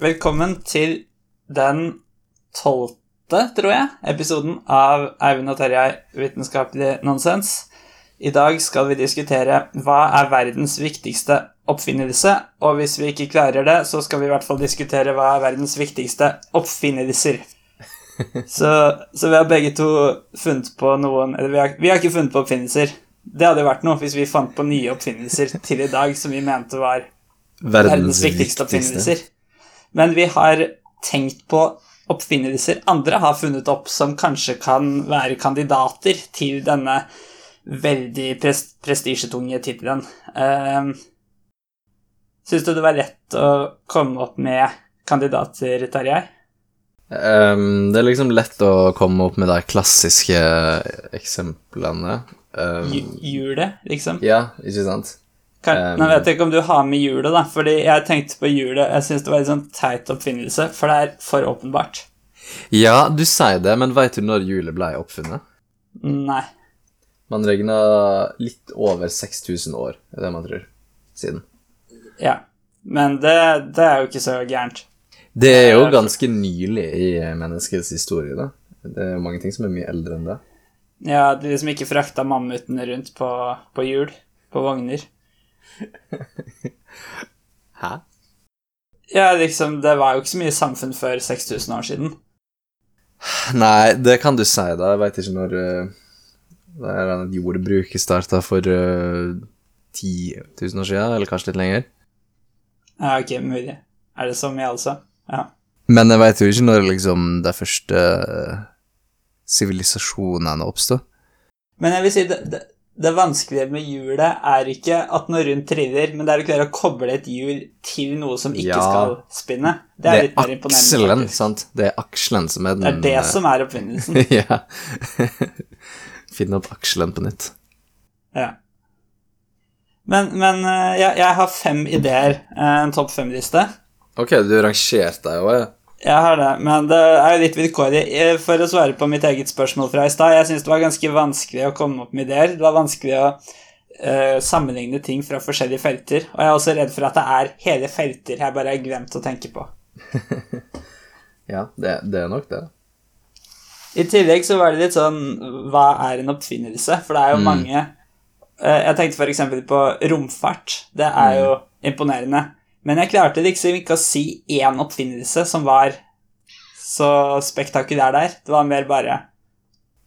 Velkommen til den tolvte, tror jeg, episoden av Eivind og Terjei vitenskapelig nonsens. I dag skal vi diskutere hva er verdens viktigste oppfinnelse, og hvis vi ikke klarer det, så skal vi i hvert fall diskutere hva er verdens viktigste oppfinnelser. Så, så vi har begge to funnet på noen Eller vi har, vi har ikke funnet på oppfinnelser. Det hadde vært noe hvis vi fant på nye oppfinnelser til i dag som vi mente var verdens viktigste oppfinnelser. Men vi har tenkt på oppfinnelser andre har funnet opp som kanskje kan være kandidater til denne veldig pres prestisjetunge tittelen. Uh, Syns du det var lett å komme opp med kandidater, Tarjei? Um, det er liksom lett å komme opp med de klassiske eksemplene. Um, hjulet, liksom? Ja, ikke sant? Kan, nå vet jeg ikke om du har med hjulet, da, fordi jeg tenkte på hjulet Jeg syns det var en sånn teit oppfinnelse, for det er for åpenbart. Ja, du sier det, men veit du når hjulet ble oppfunnet? Nei. Man regna litt over 6000 år, er det man tror, siden. Ja, men det, det er jo ikke så gærent. Det er jo ganske nylig i menneskets historie, da. Det er jo mange ting som er mye eldre enn det. Ja, de liksom ikke frakta mammutene rundt på, på hjul, på vogner. Hæ? Ja, liksom, det var jo ikke så mye samfunn før 6000 år siden. Nei, det kan du si, da. Jeg veit ikke når uh, det er et jordbruket starta for uh, 10 000 år siden, eller kanskje litt lenger. Ja, ok, mulig. Er det så mye, altså? Ja. Men jeg veit jo ikke når liksom de første sivilisasjonene oppsto. Men jeg vil si det, det, det vanskelige med hjulet er ikke at noe rundt triller, men det er å klare å koble et hjul til noe som ikke ja, skal spinne. Det er, det er. Akselen, sant? Det er akselen som er den Det er det som er oppfinnelsen. ja. Finne opp akselen på nytt. Ja. Men, men jeg, jeg, har fem ideer. En topp fem-liste. Ok, du rangerte deg òg, ja. Jeg har det, men det er jo litt vilkårlig. For å svare på mitt eget spørsmål fra i stad, jeg syns det var ganske vanskelig å komme opp med ideer. Det var vanskelig å uh, sammenligne ting fra forskjellige felter. Og jeg er også redd for at det er hele felter jeg bare har glemt å tenke på. ja, det, det, er nok det. I tillegg så var det litt sånn Hva er en oppfinnelse? For det er jo mm. mange uh, Jeg tenkte f.eks. på romfart. Det er jo mm. imponerende. Men jeg klarte liksom ikke å si én oppfinnelse som var så spektakulær der. Det var mer bare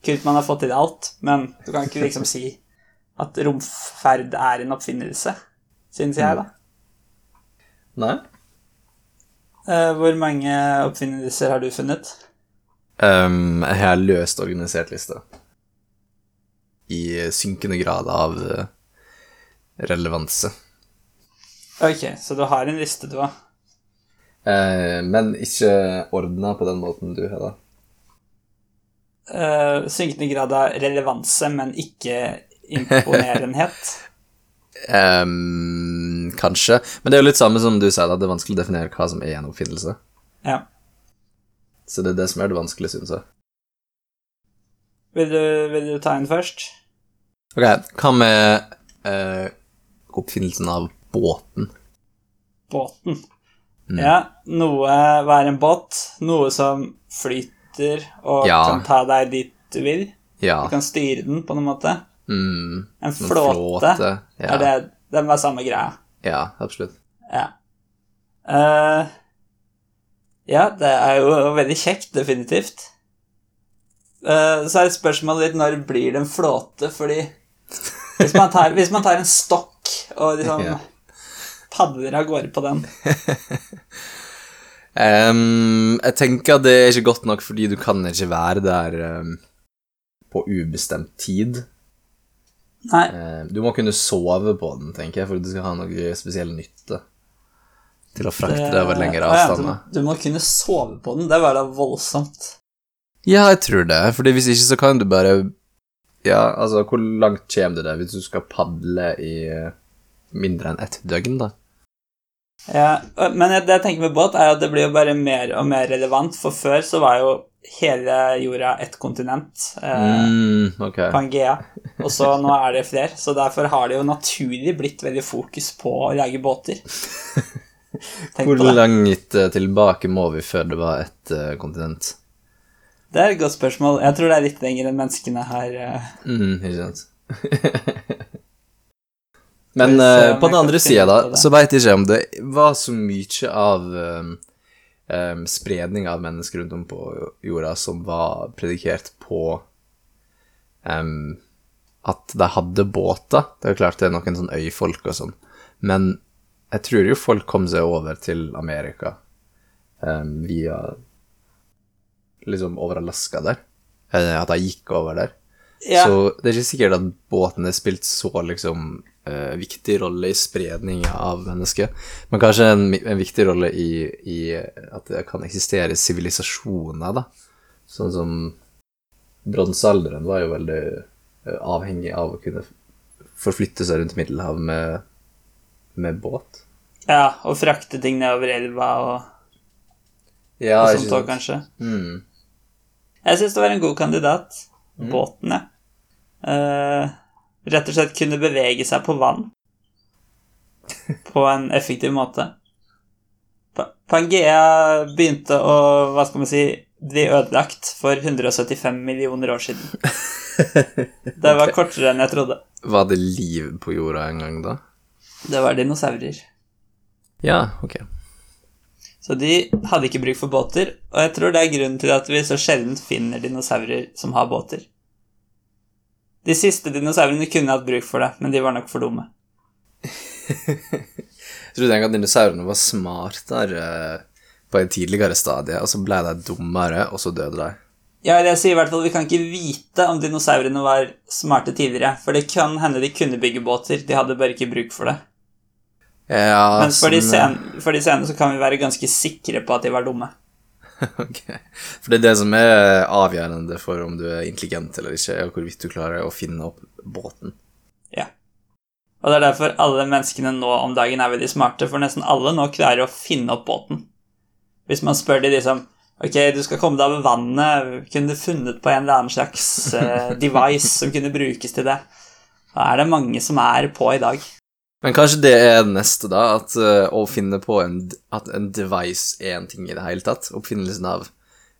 Kult man har fått til alt, men du kan ikke liksom si at romferd er en oppfinnelse, syns jeg, da. Nei. Uh, hvor mange oppfinnelser har du funnet? Um, jeg har løst organisert liste. I synkende grad av uh, relevanse. Ok, så du har en liste, du òg? Eh, men ikke ordna på den måten du har, da. Eh, synkende grad av relevanse, men ikke imponerenhet? um, kanskje. Men det er jo litt samme som du sier, at det er vanskelig å definere hva som er en oppfinnelse. Ja. Så det er det som er det vanskelige, syns jeg. Vil du, vil du, ta en først? Ok, hva med eh, oppfinnelsen av båten. Båten. Mm. Ja, noe er en båt? Noe som flyter og ja. kan ta deg dit du vil? Ja. Du kan styre den på noen måte? Mm. En flåte? flåte ja. Er det Den var samme greia? Ja, absolutt. Ja. Uh, ja, det er jo veldig kjekt, definitivt. Uh, så er spørsmålet litt når blir det en flåte, fordi hvis man tar, hvis man tar en stokk og liksom ja padler av gårde på den? um, jeg tenker at det er ikke godt nok fordi du kan ikke være der um, på ubestemt tid. Nei. Uh, du må kunne sove på den, tenker jeg, for du skal ha noe spesiell nytte. Til å frakte det over lengre avstander. Ja, du, du, må kunne sove på den. Det var da voldsomt. Ja, jeg tror det. Fordi hvis ikke så kan du bare Ja, altså, hvor langt kommer du deg hvis du skal padle i mindre enn ett døgn, da? Ja, men det jeg tenker med båt, er at det blir jo bare mer og mer relevant, for før så var jo hele jorda ett kontinent, eh, mm, okay. Pangea, og så nå er det flere, så derfor har det jo naturlig blitt veldig fokus på å lage båter. Tenk Hvor langt tilbake må vi før det var et uh, kontinent? Det er et godt spørsmål. Jeg tror det er litt lenger enn menneskene her. Uh. Mm, ikke sant? Men om på den andre sida, da, så veit jeg ikke om det var så mye av um, um, spredning av mennesker rundt om på jorda som var predikert på um, at de hadde båter. Det er klart det er noen sånn øyfolk og sånn, men jeg tror jo folk kom seg over til Amerika via Liksom over Alaska der. At de gikk over der. Ja, Så det er ikke sikkert at båten er spilt så liksom eh, viktig rolle i spredning av mennesker, men kanskje en, en viktig rolle i, i at det kan eksistere sivilisasjoner, da. Sånn som bronsealderen var jo veldig eh, avhengig av å kunne forflytte seg rundt Middelhavet med, med båt. ja, og frakte ting nedover elva og, Ja, og sånt òg, kanskje. Mm. Jeg syns det var en god kandidat. Mm. Båtene. ja. Rett og slett kunne bevege seg på vann. På en effektiv måte. Pa- Pangea begynte å, hva skal man si, bli ødelagt for 175 millioner år siden. Det var kortere enn jeg trodde. Var det liv på jorda en gang da? Det var dinosaurer. Ja, ok. Så de hadde ikke bruk for båter, og jeg tror det er grunnen til at vi så sjelden finner dinosaurer som har båter. De siste dinosaurene kunne hatt bruk for det, men de var nok for dumme. jeg du egentlig at dinosaurene var smartere på et tidligere stadie, og så ble de dummere, og så døde de? Ja, jeg sier i hvert fall Vi kan ikke vite om dinosaurene var smarte tidligere, for det kan hende de kunne bygge båter, de hadde bare ikke bruk for det. Ja, Men for de, sånn, sen, for de senere så kan vi være ganske sikre på at de var dumme. ok. For det er det som er avgjørende for om du er intelligent eller ikke, er hvorvidt du klarer å finne opp båten. Ja. Og det er derfor alle menneskene nå om dagen er veldig smarte, for nesten alle nå klarer å finne opp båten. Hvis man spør de liksom Ok, du skal komme deg over vannet, kunne du funnet på en eller annen slags eh, device som kunne brukes til det? Da er det mange som er på i dag. Men kanskje det er det neste, da, at uh, å finne på en, at en device er en ting i det hele tatt. Oppfinnelsen av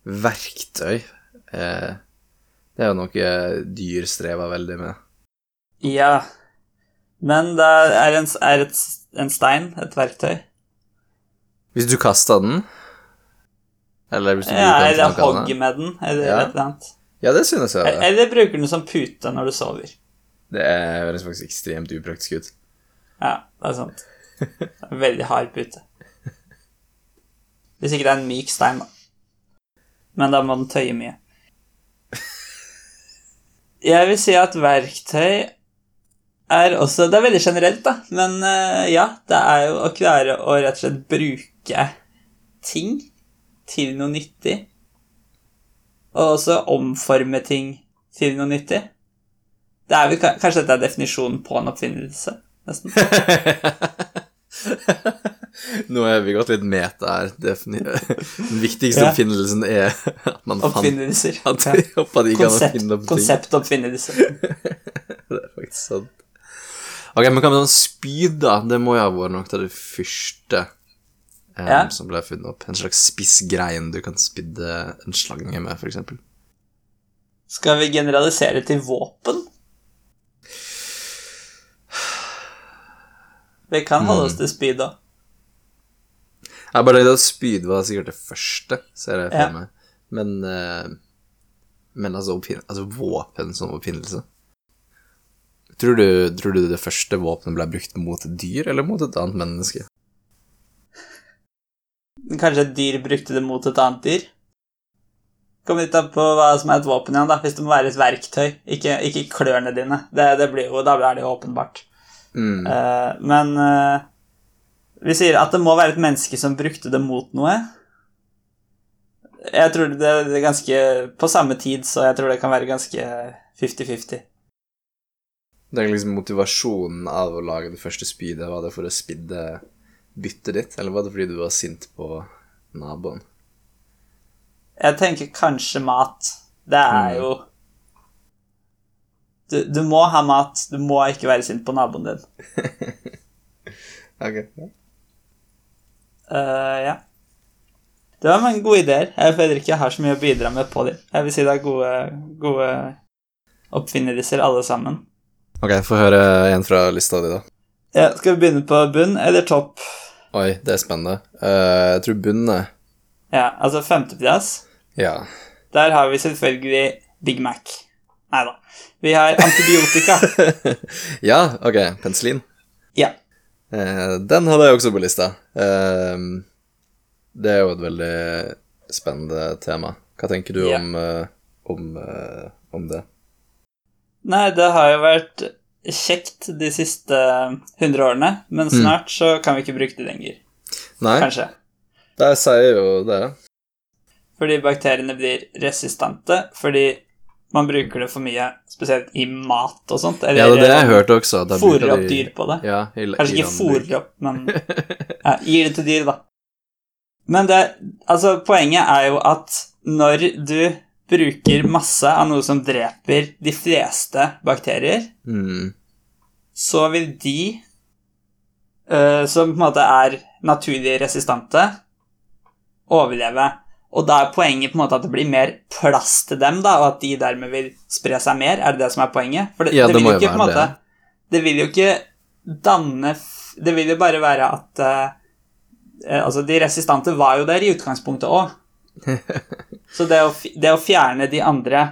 verktøy. Eh, det er jo noe dyr strever veldig med. Ja, men det er en, er et, en stein et verktøy. Hvis du kaster den Eller hvis du Ja, bruker den til noe annet. med den, eller Ja. et eller annet. Ja, det synes jeg. Eller, Eller bruker den som pute når du sover. Det høres faktisk ekstremt upraktisk ut. Ja, det er sant. Veldig hard pute. Hvis ikke det er en myk stein, da. Men da må den tøye mye. Jeg vil si at verktøy er også Det er veldig generelt, da, men eh, ja, det er jo å klare å rett og slett bruke ting til noe nyttig. Og også omforme ting til noe nyttig. Det er vel, kanskje dette er definisjonen på en oppfinnelse, nesten. Nå har vi gått litt meta her. Den viktigste Ja. oppfinnelsen er at man fant Oppfinnelser. at, Ja. Konsept, konseptoppfinnelse. Det er faktisk sant. Ok, men hva med sånn spyd, da? Det må jo ha vært noe av det første um, Ja. som ble funnet opp. En slags spissgrein du kan spydde en slange med, eksempel. Skal vi generalisere til våpen? Vi kan holde Mm. oss til spyd da. Jeg bare tenkte at spyd var sikkert det første, ser jeg for Ja. Men, eh, men altså, altså våpen som oppfinnelse. Tror du, tror du det første våpenet ble brukt mot et dyr, eller mot et annet menneske? Kanskje et dyr brukte det mot et annet dyr? Kom litt an på hva som er et våpen igjen, da. Hvis det må være et verktøy, ikke, ikke klørne dine. Det, det blir jo, da blir det åpenbart. Mm. Eh, men eh, vi sier at det må være et menneske som brukte det mot noe. Jeg tror det er ganske På samme tid, så jeg tror det kan være ganske 50-50. Det er liksom motivasjonen av å lage det første spydet. Var det for å spidde byttet ditt, eller var det fordi du var sint på naboen? Jeg tenker kanskje mat. Det er Mm. Du, du må ha mat. Du må ikke være sint på naboen din. Ok. Uh, ja. Det var mange gode ideer. Jeg føler ikke jeg har så mye å bidra med på dem. Jeg vil si det er gode, gode oppfinnelser, alle sammen. Ok, få høre en fra lista di, da. Ja, skal vi begynne på bunn eller topp? Oi, det er spennende. Uh, jeg tror bunn er Ja, altså femteplass. Ja. Der har vi selvfølgelig Big Mac. Nei da. Vi har antibiotika. ja, ok. Penicillin. Ja. Eh, den hadde jeg også på lista. Eh, det er jo et veldig spennende tema. Hva tenker du Ja. om, eh, om, eh, om det? Nei, det har jo vært kjekt de siste hundre årene, men snart så kan vi ikke bruke det lenger. Nei, Kanskje. der sier jo det. Fordi bakteriene blir resistente fordi man bruker det for mye, spesielt i mat og sånt. Ja, det har jeg hørt også. Fôrer opp dyr på det. Ja, i, Kanskje i ikke fôrer opp, men ja, gir det til dyr, da. Men det, altså, poenget er jo at når du bruker masse av noe som dreper de fleste bakterier, Mm. så vil de uh, som på en måte er naturlig resistente, overleve. Og da er poenget på en måte at det blir mer plass til dem, da, og at de dermed vil spre seg mer. Er det det som er poenget? For det, Ja, det det vil jo ikke på en måte Det vil jo ikke danne Det vil jo bare være at eh, Altså, de resistante var jo der i utgangspunktet òg. Så det å, det å fjerne de andre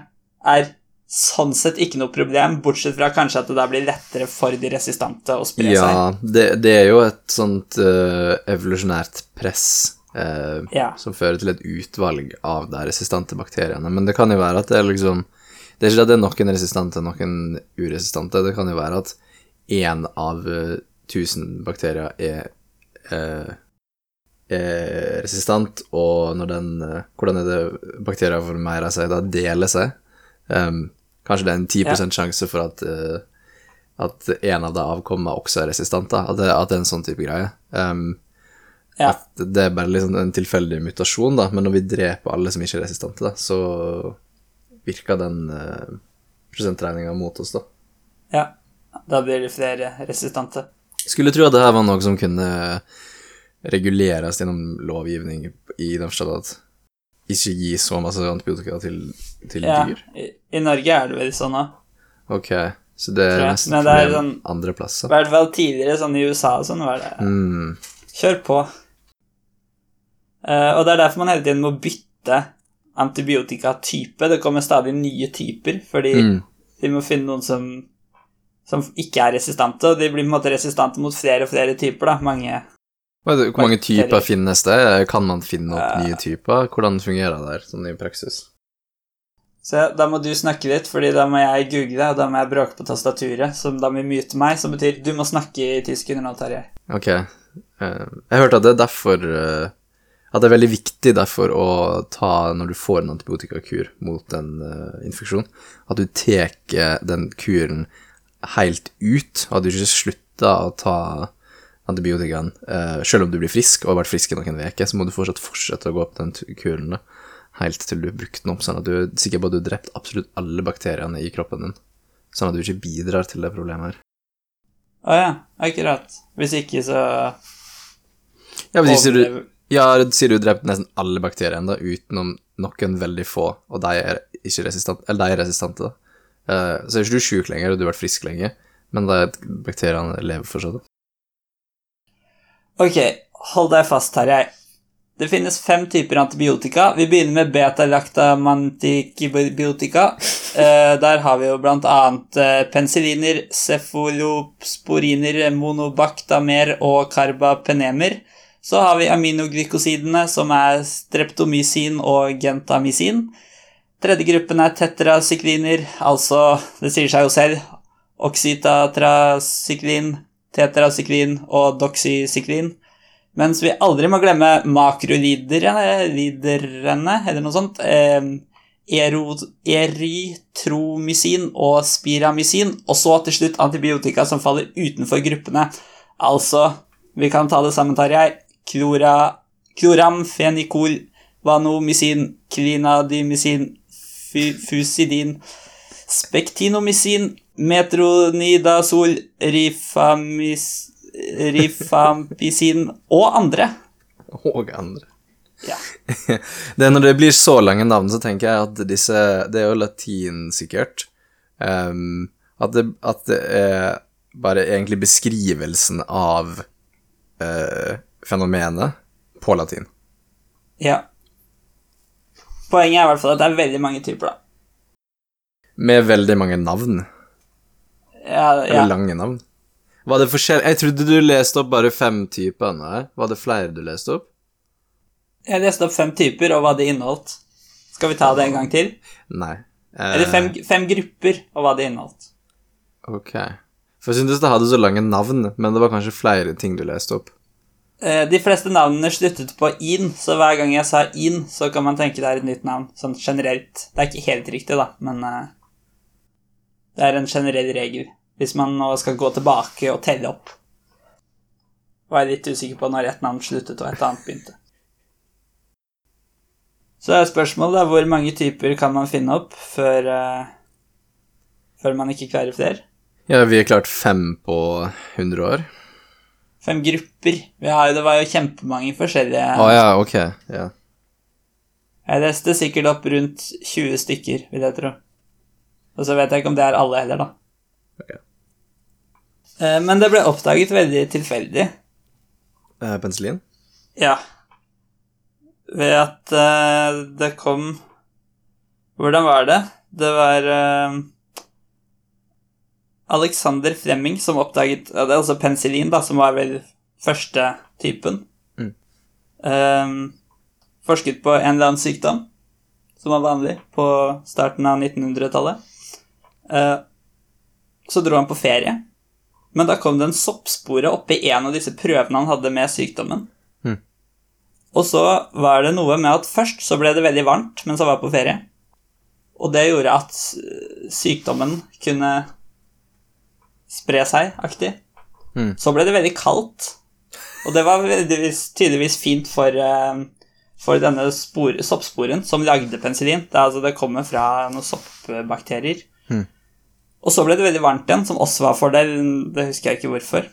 er sånn sett ikke noe problem, bortsett fra kanskje at det da blir lettere for de resistante å spre seg. Ja, det, det er jo et sånt uh, evolusjonært press eh, Ja. som fører til et utvalg av de resistente bakteriene. Men det kan jo være at det er liksom Det er ikke at det er noen resistente og noen uresistente. Det kan jo være at én av eh, tusen bakterier er, eh, er resistent, og når den eh, Hvordan er det bakterier formerer seg? Da deler seg. Um, kanskje det er en 10 sjanse for at uh, at en av de avkommene også er resistente. At det, at det er en sånn type greie. Um, Ja. At det er bare liksom en tilfeldig mutasjon, da, men når vi dreper alle som ikke er resistente, da, så virker den uh, prosentregninga mot oss, da. ja. Da blir det flere resistente. Skulle tro at det her var noe som kunne reguleres gjennom lovgivning, i den forstand at ikke gi så masse antibiotika til, til Ja. dyr. I, I Norge er det vel sånn da. Ok, så det er nesten er sånn- andre I hvert fall tidligere, sånn i USA og sånn, var det Mm. Kjør på. Eh, og det er derfor man hele tiden må bytte antibiotikatype. Det kommer stadig nye typer, fordi Mm. de må finne noen som, som ikke er resistente, og de blir på en måte resistente mot flere og flere typer, da. Mange det- Hvor mange Bakterier. typer finnes det? Kan man finne opp Eh. nye typer? Hvordan fungerer det her, sånn i praksis? Så da må du snakke litt, fordi da må jeg google, og da må jeg bråke på tastaturet, som da må mute meg, som betyr du må snakke i ti sekunder nå, Tarjei. Ok. Eh, jeg hørte at det er derfor At det er veldig viktig derfor å ta Når du får en antibiotikakur mot en uh, infeksjon, at du tar den kuren helt ut, at du ikke slutter å ta antibiotikaen. Uh, selv om du blir frisk og har vært frisk i noen uker, så må du fortsatt fortsette å gå på den kuren da, helt til du har brukt den opp, sånn at du er sikker på at du har drept absolutt alle bakteriene i kroppen din. Sånn at du ikke bidrar til det problemet her. Å ja, akkurat. Hvis ikke, så Ja, hvis ikke du, Ja, sier du drept nesten alle bakteriene, da, utenom noen veldig få, og de er ikke resistante, eller de er resistante, da. Uh, så er ikke du sjuk lenger, og du har vært frisk lenge, men de bakteriene lever fortsatt. Ok, hold deg fast, Tarjei. Det finnes fem typer antibiotika. Vi begynner med beta-lactamantibiotika. Eh, der har vi jo blant annet eh, penicilliner, cefalosporiner, monobactamer og carbapenemer. Så har vi aminoglykosidene, som er streptomycin og gentamycin. Tredje gruppen er tetracykliner, altså, det sier seg jo selv, oxytatracyklin, tetracyklin og doxycyklin. Mens vi aldri må glemme makroliderne, liderne, eller noe sånt. Eh, erytromycin og spiramycin. Og så til slutt antibiotika som faller utenfor gruppene. Altså, vi kan ta det sammen, Tarjei. Klora, kloramfenikol, vanomisin, klinadimisin, fusidin, spektinomisin, metronidazol, rifamis, rifampisin og andre. Og andre. Ja. Det Når det blir så lange navn, så tenker jeg at disse Det er jo latin, sikkert. Um, at, det, at det er bare egentlig beskrivelsen av eh, fenomenet på latin. ja. Poenget er i hvert fall at det er veldig mange typer, da. Med veldig mange navn. Ja, ja. Eller lange navn. Var det forskjell... Jeg trodde du leste opp bare fem typer. Nei. Var det flere du leste opp? Jeg leste opp fem typer og hva de inneholdt. Skal vi ta det en gang til? Nei. Eh, Eller fem, fem grupper og hva de inneholdt. Ok. For jeg syntes det hadde så lange navn, men det var kanskje flere ting du leste opp. Eh, De fleste navnene sluttet på in, så hver gang jeg sa in, så kan man tenke det er et nytt navn, sånn generelt. Det er ikke helt riktig, da, men eh, det er en generell regel. Hvis man nå skal gå tilbake og telle opp. Var jeg litt usikker på når ett navn sluttet og et annet begynte. Så er spørsmålet da, hvor mange typer kan man finne opp før, eh, før man ikke klarer flere? Ja, vi har klart fem på 100 år. Fem grupper. Vi har, det var jo kjempemange forskjellige Å ja, ok. Yeah. Jeg leste sikkert opp rundt 20 stykker, vil jeg tro. Og så vet jeg ikke om det er alle heller, da. Ok. Eh, Men det ble oppdaget veldig tilfeldig. Eh, penicillin? Ja. Ved at eh, det kom Hvordan var det? Det var eh, Alexander Flemming som oppdaget Det er altså penicillin, da, som var vel første typen. Mm. Um, forsket på en eller annen sykdom som var vanlig på starten av 1900-tallet. Uh, så dro han på ferie, men da kom det en soppspore oppi en av disse prøvene han hadde med sykdommen. Mm. Og så var det noe med at først så ble det veldig varmt mens han var på ferie. Og det gjorde at øh, sykdommen kunne spre seg, aktig. Mm. Så ble det veldig kaldt. Og det var tydeligvis fint for, øh, for denne spor, soppsporen som lagde penicillin. Det, altså, det kommer fra noen soppbakterier. Mm. Og så ble det veldig varmt igjen, som også var fordel. Det husker jeg ikke hvorfor.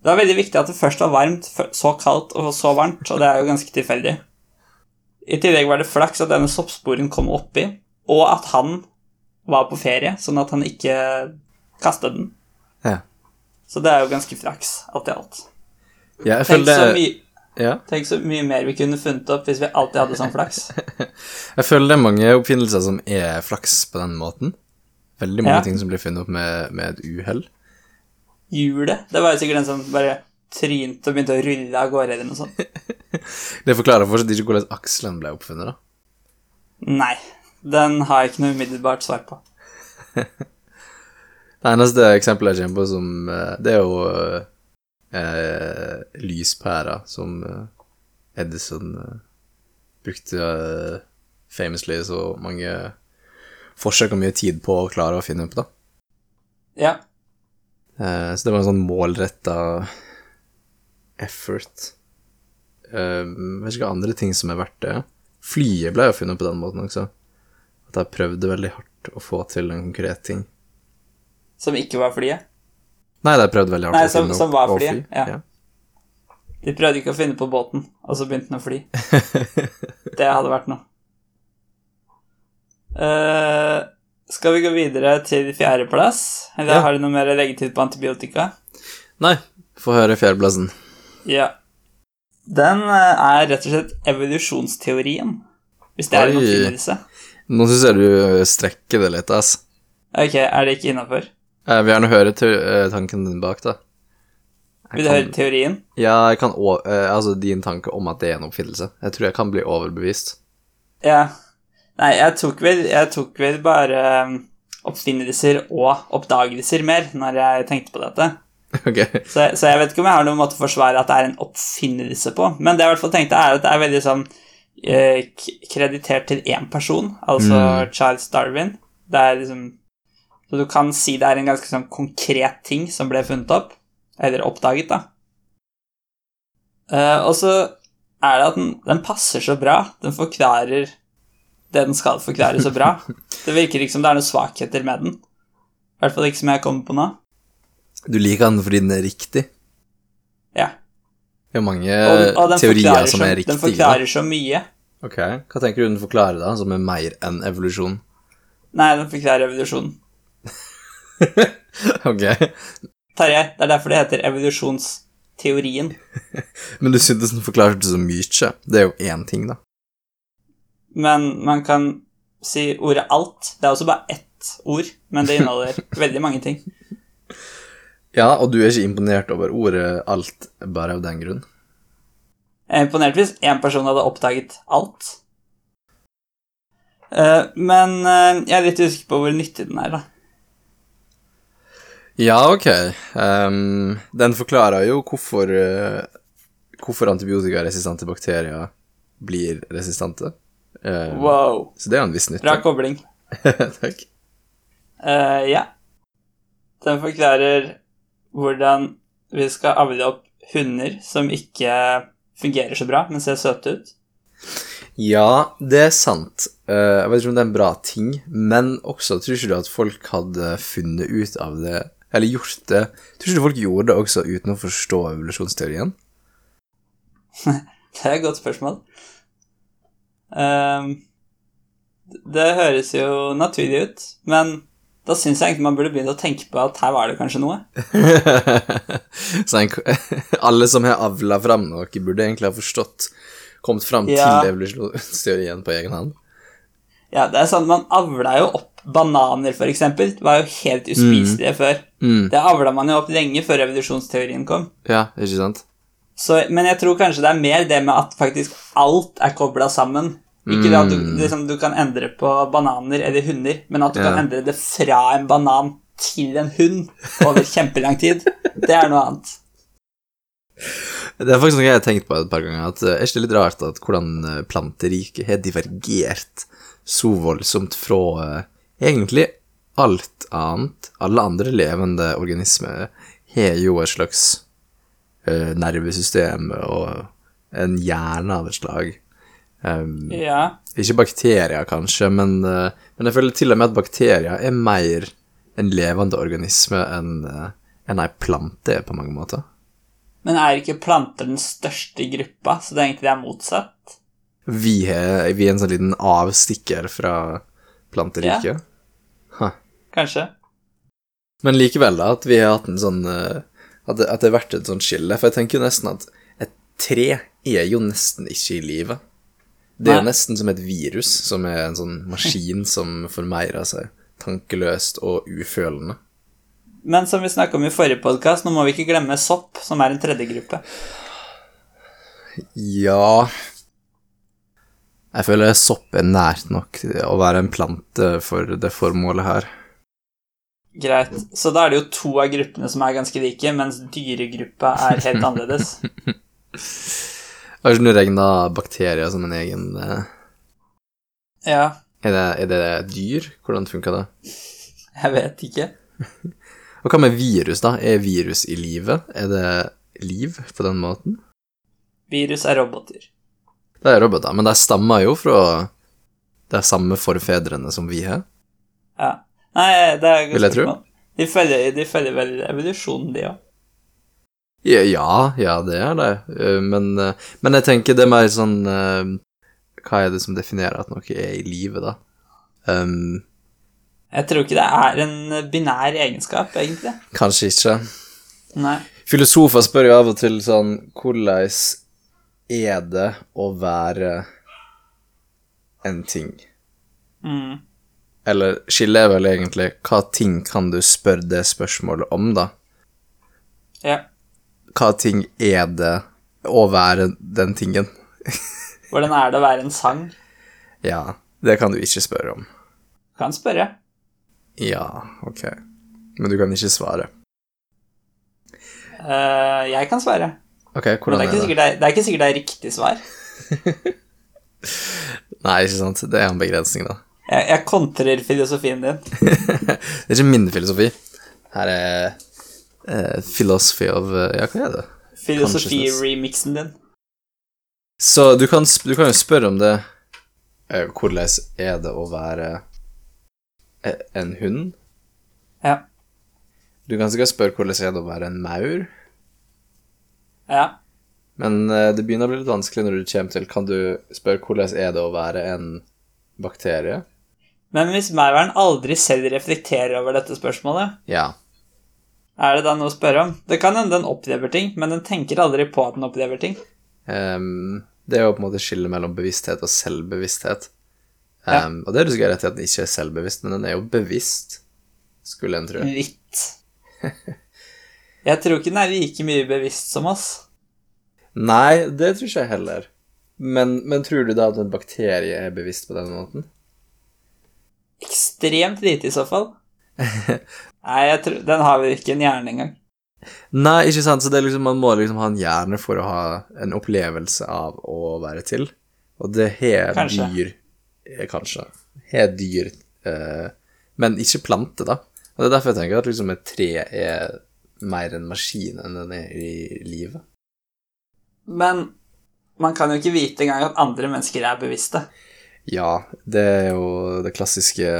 Det var veldig viktig at det først var varmt, så kaldt og så varmt, og det er jo ganske tilfeldig. I tillegg var det flaks at denne soppsporen kom oppi, og at han var på ferie, sånn at han ikke kastet den. Ja. Så det er jo ganske flaks, alt i alt. ja jeg Tenk så, føler det mye, Ja. tenk så mye mer vi kunne funnet opp hvis vi alltid hadde sånn flaks. Jeg føler det er mange oppfinnelser som er flaks på den måten. Veldig mange Ja. ting som blir funnet opp med, med et uhell. Hjulet, det var jo sikkert den som bare trynte og begynte å rulle av gårde eller noe sånt. Det forklarer fortsatt ikke hvordan akselen ble oppfunnet, da. Nei, den har jeg ikke noe umiddelbart svar på. Det eneste eksempelet jeg kommer på som eh, Det er jo eh, lyspæra som eh, Edison eh, brukte famously så mange forsøk og mye tid på å klare å finne opp, da. Ja, Eh, så det var en sånn målretta effort. Eh, vet ikke hva andre ting som er verdt det. Flyet ble jo funnet på den måten også. At jeg prøvde veldig hardt å få til en konkret ting. Som ikke var flyet. Nei, de prøvde veldig hardt Nei, å finne som var flyet, fly. ja. De prøvde ikke å finne på båten, og så begynte den å fly. Det hadde vært noe. Uh, skal vi gå videre til fjerdeplass? Eller Ja. har du noe mer leggetid på antibiotika? Nei, få høre fjerdeplassen. Ja. Den eh, er rett og slett evolusjonsteorien. Hvis det er en Oi. oppfinnelse. Nå syns jeg du strekker det litt, ass. Ok, er det ikke innafor? Jeg vil gjerne høre te eh, tanken din bak, da. Jeg Vil du kan- høre teorien? Ja, jeg kan å- eh, altså din tanke om at det er en oppfinnelse. Jeg tror jeg kan bli overbevist. Ja. Nei, jeg tok vel, jeg tok vel bare um, oppfinnelser og oppdagelser mer når jeg tenkte på dette. ok. Så, så jeg vet ikke om jeg har noen måte å forsvare at det er en oppfinnelse på. Men det jeg i hvert fall tenkte, er at det er veldig sånn eh, kreditert til én person, altså Charles Darwin. Det er liksom Så du kan si det er en ganske sånn konkret ting som ble funnet opp, eller oppdaget, da. Uh, og så er det at den, den passer så bra. Den forklarer det den skal forklare, så bra. Det virker ikke som det er noen svakheter med den. I hvert fall ikke som jeg kommer på nå. Du liker den fordi den er riktig? Ja. Det er mange Og, og teorier som er riktige. den forklarer så mye. Ok, Hva tenker du den forklarer, da, som er mer enn evolusjon? Nei, den forklarer evolusjonen. ok, Tarjei, det er derfor det heter evolusjonsteorien. Men du syntes den forklarte så mye. Det er jo én ting, da. Men man kan si ordet alt. Det er også bare ett ord, men det inneholder veldig mange ting. Ja, og du er ikke imponert over ordet alt bare av den grunn? Jeg er imponert hvis én person hadde oppdaget alt. Eh, men eh, jeg er litt usikker på hvor nyttig den er, da. Ja, ok. Um, den forklarer jo hvorfor, eh, hvorfor antibiotikaresistente bakterier blir resistente. Um, Wow. Så det er jo en viss nytte. Bra kobling. Takk. Uh, ja. Den forklarer hvordan vi skal avle opp hunder som ikke fungerer så bra, men ser søte ut. Ja, det er sant. Uh, jeg vet ikke om det er en bra ting, men også tror ikke du at folk hadde funnet ut av det, eller gjort det Tror ikke du folk gjorde det også uten å forstå evolusjonsteorien? Det er et godt spørsmål. Um, det høres jo naturlig ut, men da syns jeg egentlig man burde begynne å tenke på at her var det kanskje noe. Så en, alle som har avla fram noe, burde egentlig ha forstått Kommet fram Ja. til evolusjonsteorien på egen hånd. Ja, det er sånn, Man avla jo opp bananer, eksempel. Det var jo helt uspiselige før. Mm. Det avla man jo opp lenge før revolusjonsteorien kom. Ja, ikke sant? Så, men jeg tror kanskje det er mer det med at faktisk alt er kobla sammen. Ikke det at du, Mm. liksom, du kan endre på bananer eller hunder, men at du Ja. kan endre det fra en banan til en hund over kjempelang tid. Det er noe annet. Det er faktisk noe jeg har tenkt på et par ganger. At, eh, er ikke det litt rart at hvordan planter planteriket har divergert så voldsomt fra eh, egentlig alt annet? Alle andre levende organismer har jo et slags uh, nervesystem og en hjerne av et slag. Um, Ja. ikke bakterier, kanskje, men, uh, men jeg føler til og med at bakterier er mer en levende organisme enn uh, enn ei plante er på mange måter. Men er ikke planter den største gruppa, så det er egentlig det er motsatt? Vi er, vi er en sånn liten avstikker fra planteriket. Kanskje? Men likevel, da, at vi har hatt en sånn eh, At det, at det har vært et sånt skille. For jeg tenker jo nesten at et tre er jo nesten ikke i livet. Det er jo Nei. nesten som et virus, som er en sånn maskin som formeirer seg tankeløst og ufølende. Men som vi snakka om i forrige podkast, nå må vi ikke glemme sopp, som er en tredje gruppe. Ja Jeg føler sopp er nært nok å være en plante for det formålet her. Greit. Så da er det jo to av gruppene som er ganske like, mens dyregruppa er helt annerledes. Har ikke du regna bakterier som en egen eh, Ja, er det, er det dyr? Hvordan funker det? jeg vet ikke. Og hva med virus, da? Er virus i livet? Er det liv på den måten? Virus er roboter. Det er roboter, men de stammer jo fra de samme forfedrene som vi har. Ja. Nei, det er Vil jeg tro. De følger, de følger vel evolusjonen, de òg. Ja, ja, ja, det er det. Eh, Men, eh, men jeg tenker det er mer sånn eh, Hva er det som definerer at noe er i live, da? Um, Jeg tror ikke det er en binær egenskap, egentlig. kanskje ikke. Nei. Filosofer spør jo av og til sånn Hvordan er det å være en ting? Mm. Eller skillet er vel egentlig hva ting kan du spørre det spørsmålet om, da? Ja. Hva ting er det å være den tingen? Hvordan er det å være en sang? Ja, det kan du ikke spørre om. Kan spørre. Ja, ok. Men du kan ikke svare. Uh, jeg kan svare. Ok, Men hvordan det er, er det? det, det er ikke sikkert det er riktig svar. Nei, ikke sant. Det er en begrensning, da. Jeg, jeg kontrer filosofien din. Det er ikke min filosofi. Her er uh, philosophy of eh, Ja, hva er det? Filosofi-remixen din. Så du kan, du kan jo spørre om det uh, Hvordan er det å være en hund? Ja. Du kan sikkert spørre hvordan er det å være en maur, Ja. Men eh, det begynner å bli litt vanskelig når du kommer til Kan du spørre hvordan er det å være en bakterie? Men hvis mauren aldri selv reflekterer over dette spørsmålet, Ja. er det da noe å spørre om? Det kan hende den opplever ting, men den tenker aldri på at den opplever ting. Um, det er jo på en måte skillet mellom bevissthet og selvbevissthet. Ja. Ehm, Og det er du sikkert rett i at den ikke er selvbevisst, men den er jo bevisst, skulle en tro. Litt. Jeg tror ikke den er like mye bevisst som oss. Nei, det tror ikke jeg heller. Men, men tror du da at en bakterie er bevisst på den måten? Ekstremt lite i så fall. Nei, jeg tror, den har vel ikke en hjerne engang. Nei, ikke sant, så det liksom, man må liksom ha en hjerne for å ha en opplevelse av å være til. Og det har dyr eh, Kanskje. Har dyr eh, Men ikke planter, da. Og det er derfor jeg tenker at liksom et tre er mer en maskin enn den er i livet. Men man kan jo ikke vite engang at andre mennesker er bevisste. Ja, det er jo det klassiske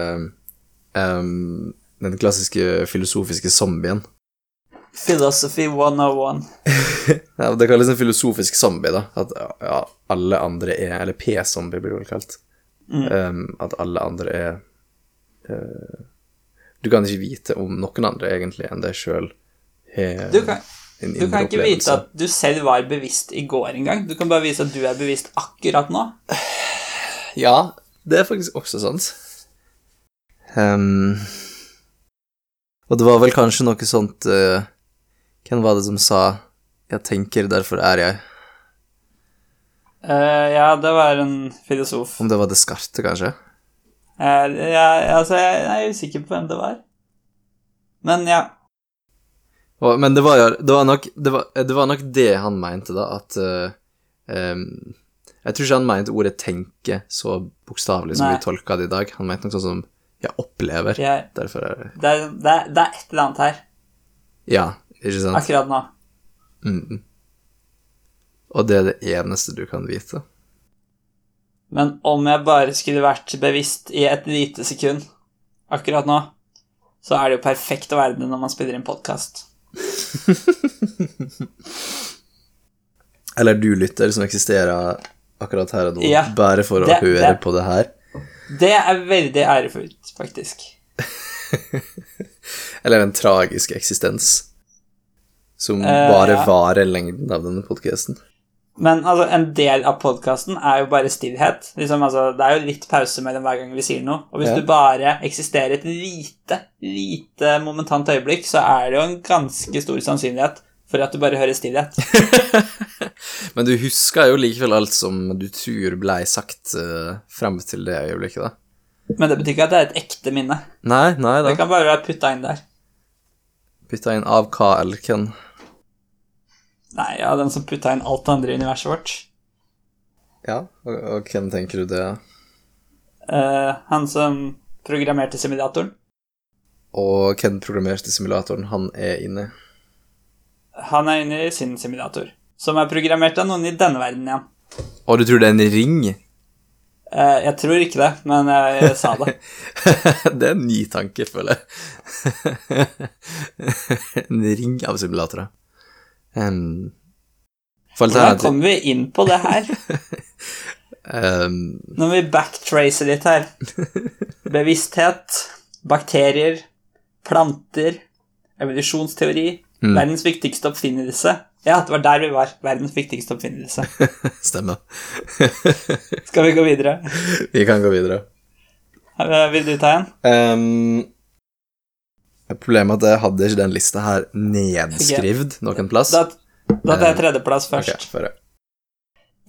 um, Den klassiske filosofiske zombien. Philosophy 101. Ja, det kalles en filosofisk zombie, da. At ja, alle andre er Eller P-zombie blir det vel kalt. Um, at alle andre er uh, Du kan ikke vite om noen andre egentlig enn deg sjøl har Du kan, du kan ikke vite at du selv var bevisst i går engang. Du kan bare vise at du er bevisst akkurat nå. Ja, det er faktisk også sant. Um, og det var vel kanskje noe sånt uh, Hvem var det som sa 'Jeg tenker, derfor er jeg'? Uh, ja, det var en filosof. Om det var Descartes, kanskje? Uh, ja, altså, jeg, jeg er usikker på hvem det var. Men ja. Og, men det var jo det var, nok, det, var, det var nok det han mente, da, at uh, um, Jeg tror ikke han mente ordet 'tenke' så bokstavelig som Nei. vi tolka det i dag. Han mente noe sånn som 'jeg opplever'. Jeg, Derfor er det det, er, det, er, det er et eller annet her Ja, ikke sant? akkurat nå. Mm. Og det er det eneste du kan vite. Men om jeg bare skulle vært bevisst i et lite sekund akkurat nå, så er det jo perfekt å være det når man spiller inn podkast. Eller du lytter, som eksisterer akkurat her og nå, Ja, bare for å høre det- på det her. Det er veldig ærefullt, faktisk. Eller en tragisk eksistens. Som Eh, bare ja. varer lengden av denne podkasten. Men altså, en del av podkasten er jo bare stillhet. Liksom, altså, det er jo litt pause mellom hver gang vi sier noe. Og hvis Ja. du bare eksisterer et lite, lite momentant øyeblikk, så er det jo en ganske stor sannsynlighet for at du bare hører stillhet. Men du husker jo likevel alt som du tror blei sagt uh, frem til det øyeblikket, da. Men det betyr ikke at det er et ekte minne. Nei, nei da. Det kan bare være putta inn der. Putta inn av hva eller hvem. Nei, ja, den som putta inn alt det andre i universet vårt. Ja, og, og hvem tenker du det er? Eh, han som programmerte simulatoren. Og hvem programmerte simulatoren han er inne i? Han er inne i sin simulator, som er programmert av noen i denne verden igjen. Og du tror det er en ring? Uh, jeg tror ikke det, men jeg, jeg sa det. det er en ny tanke, føler jeg. en ring av simulatorer. Um, Hvordan kommer vi inn på det her? um, Når vi backtracer litt her. Bevissthet, bakterier, planter, evolusjonsteori, Mm. verdens viktigste oppfinnelse. Ja, det var der vi var. Verdens viktigste oppfinnelse. Stemmer. Skal vi gå videre? Vi kan gå videre. Vil du ta en? Um, problemet er at jeg hadde ikke den lista her nedskrevet noen plass. Da, da tar jeg tredjeplass først. Okay.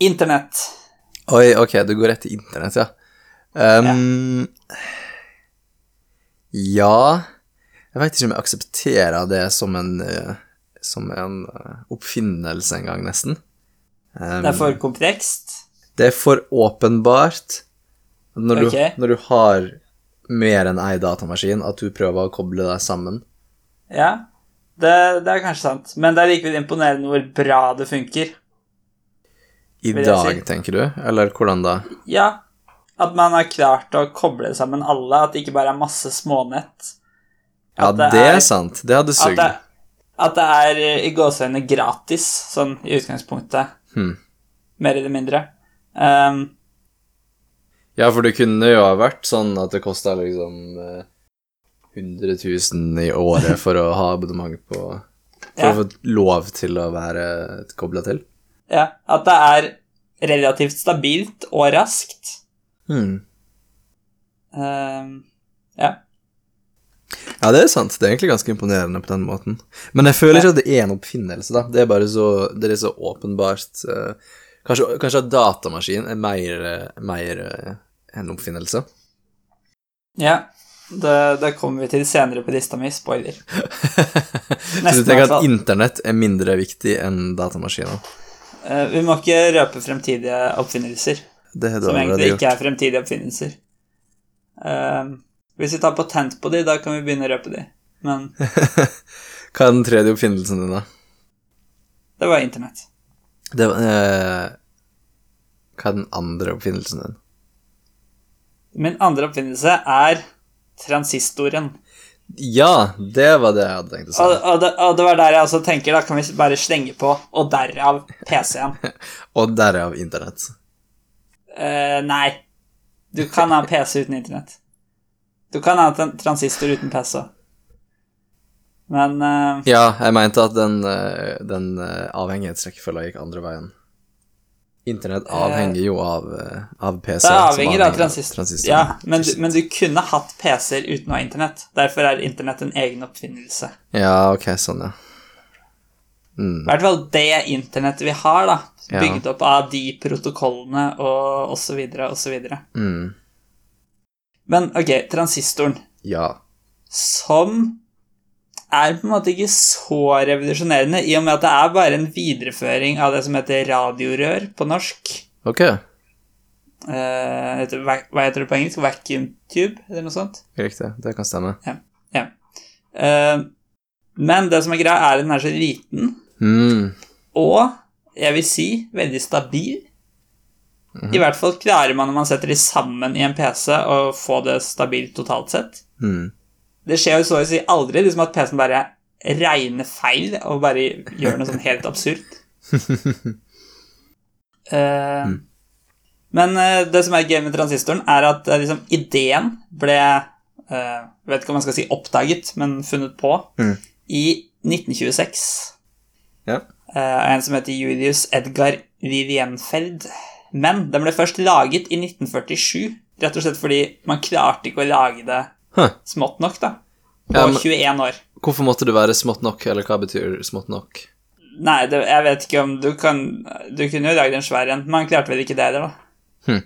Internett. Oi, ok, du går rett til internett, ja. Um, ja. Jeg veit ikke om jeg aksepterer det som en eh, Som en eh, oppfinnelse en gang, nesten. Um, Det er for komplekst. det er for åpenbart når, Ok. du, når du har mer enn ei datamaskin, at du prøver å koble deg sammen. Ja, det, det er kanskje sant. Men det er likevel imponerende hvor bra det funker. I dag, si. tenker du? Eller hvordan da? Ja, at man har klart å koble sammen alle, at det ikke bare er masse smånett. Ja, det, det er er- sant. Det hadde sugd. At, at det er eh, i gåseøynene gratis, sånn i utgangspunktet. Hmm. mer eller mindre. Um, Ja, for det kunne jo ha vært sånn at det kosta liksom eh, 100 000 i året for å ha abonnement på For Ja. å få lov til å være kobla til. ja, at det er relativt stabilt og raskt. Hmm. Um, ja. Ja, det er sant. Det er egentlig ganske imponerende på den måten. Men jeg føler ikke at det er en oppfinnelse, da. Det er bare så, det er så åpenbart eh, kanskje, kanskje at datamaskin er mer, eh, mer eh, en oppfinnelse. ja. Det, det kommer vi til senere på lista mi. Spoiler. Så du tenker at internett er mindre viktig enn datamaskiner? Eh, vi må ikke røpe fremtidige oppfinnelser, som egentlig ikke er fremtidige oppfinnelser. Um, hvis vi tar patent på de, da kan vi begynne å røpe de. Men Hva er den tredje oppfinnelsen din, da? det var internett. Det var, eh, hva er den andre oppfinnelsen din? Min andre oppfinnelse er transistoren. Ja, det var det jeg hadde tenkt å si. Og, og, det, og det var der jeg også tenker, da kan vi bare slenge på, og derav PC-en. Og derav internett. Uh, nei. Du kan ha PC uten internett. Du kan ha en transistor uten PC. Men uh, Ja, jeg mente at den, eh, den eh, avhengighetsrekkefølga gikk andre veien. Internett avhenger jo av, av PC. det avhenger av transistor. transistoren. Ja, men, men du kunne hatt PC-er uten å ha internett. Derfor er internett en egen oppfinnelse. Ja, ok, sånn, ja. I hvert fall det internettet vi har, da. Bygd opp av de protokollene og osv. osv. Mm. Men ok, transistoren, Ja. som er på en måte ikke så revolusjonerende, i og med at det er bare en videreføring av det som heter radiorør på norsk. Ok, Uh, heter, hva heter det på engelsk? Vacuum tube, eller noe sånt? riktig. Det kan stemme. Ja. Eh, men det som er greia, er at den er så liten, Mm. og jeg vil si veldig stabil. I hvert fall klarer man når man setter de sammen i en PC, å få det stabilt totalt sett. Mm. Det skjer jo så å si aldri liksom at PC-en bare regner feil og bare gjør noe sånn helt absurd. Eh, Men uh, det som er gøy med transistoren, er at uh, liksom, ideen ble Vet ikke om man skal si oppdaget, men funnet på Mm. i 1926 Ja. en som heter Julius Edgar Vivienfeld. Men den ble først laget i 1947, rett og slett fordi man klarte ikke å lage det Huh. smått nok, da. På Ja, men- 21 år. Hvorfor måtte du være smått nok, eller hva betyr smått nok? Nei, det, jeg vet ikke om du kan Du kunne jo lagd en svær en. Man klarte vel ikke det heller, da. Hmm.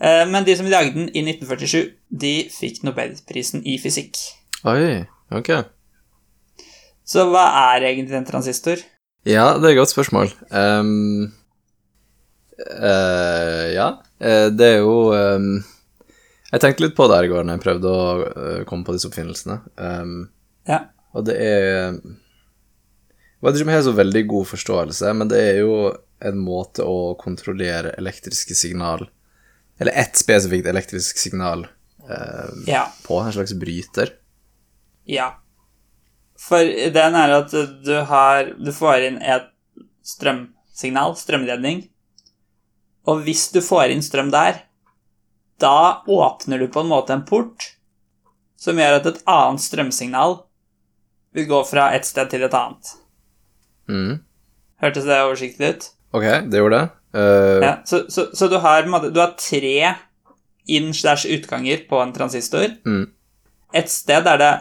Eh, Men de som lagde den i 1947, de fikk nobelprisen i fysikk. Oi, ok. Så hva er egentlig en transistor? Ja, det er et godt spørsmål. Um, uh, ja, eh, det er jo ehm, Jeg tenkte litt på det her i går når jeg prøvde å eh, komme på disse oppfinnelsene. Um, Ja. og det er Jeg vet ikke om jeg har så veldig god forståelse, men det er jo en måte å kontrollere elektriske signal Eller ett spesifikt elektrisk signal eh, Ja. på, en slags bryter. Ja. For den er at du har Du får inn et strømsignal, strømledning, og hvis du får inn strøm der, da åpner du på en måte en port som gjør at et annet strømsignal vil gå fra et sted til et annet. Mm. Hørtes det oversiktlig ut? Ok, det gjorde det. Uh... Ja, så, så, så du har Du har tre inn-slash-utganger på en transistor. Mm. Et sted der det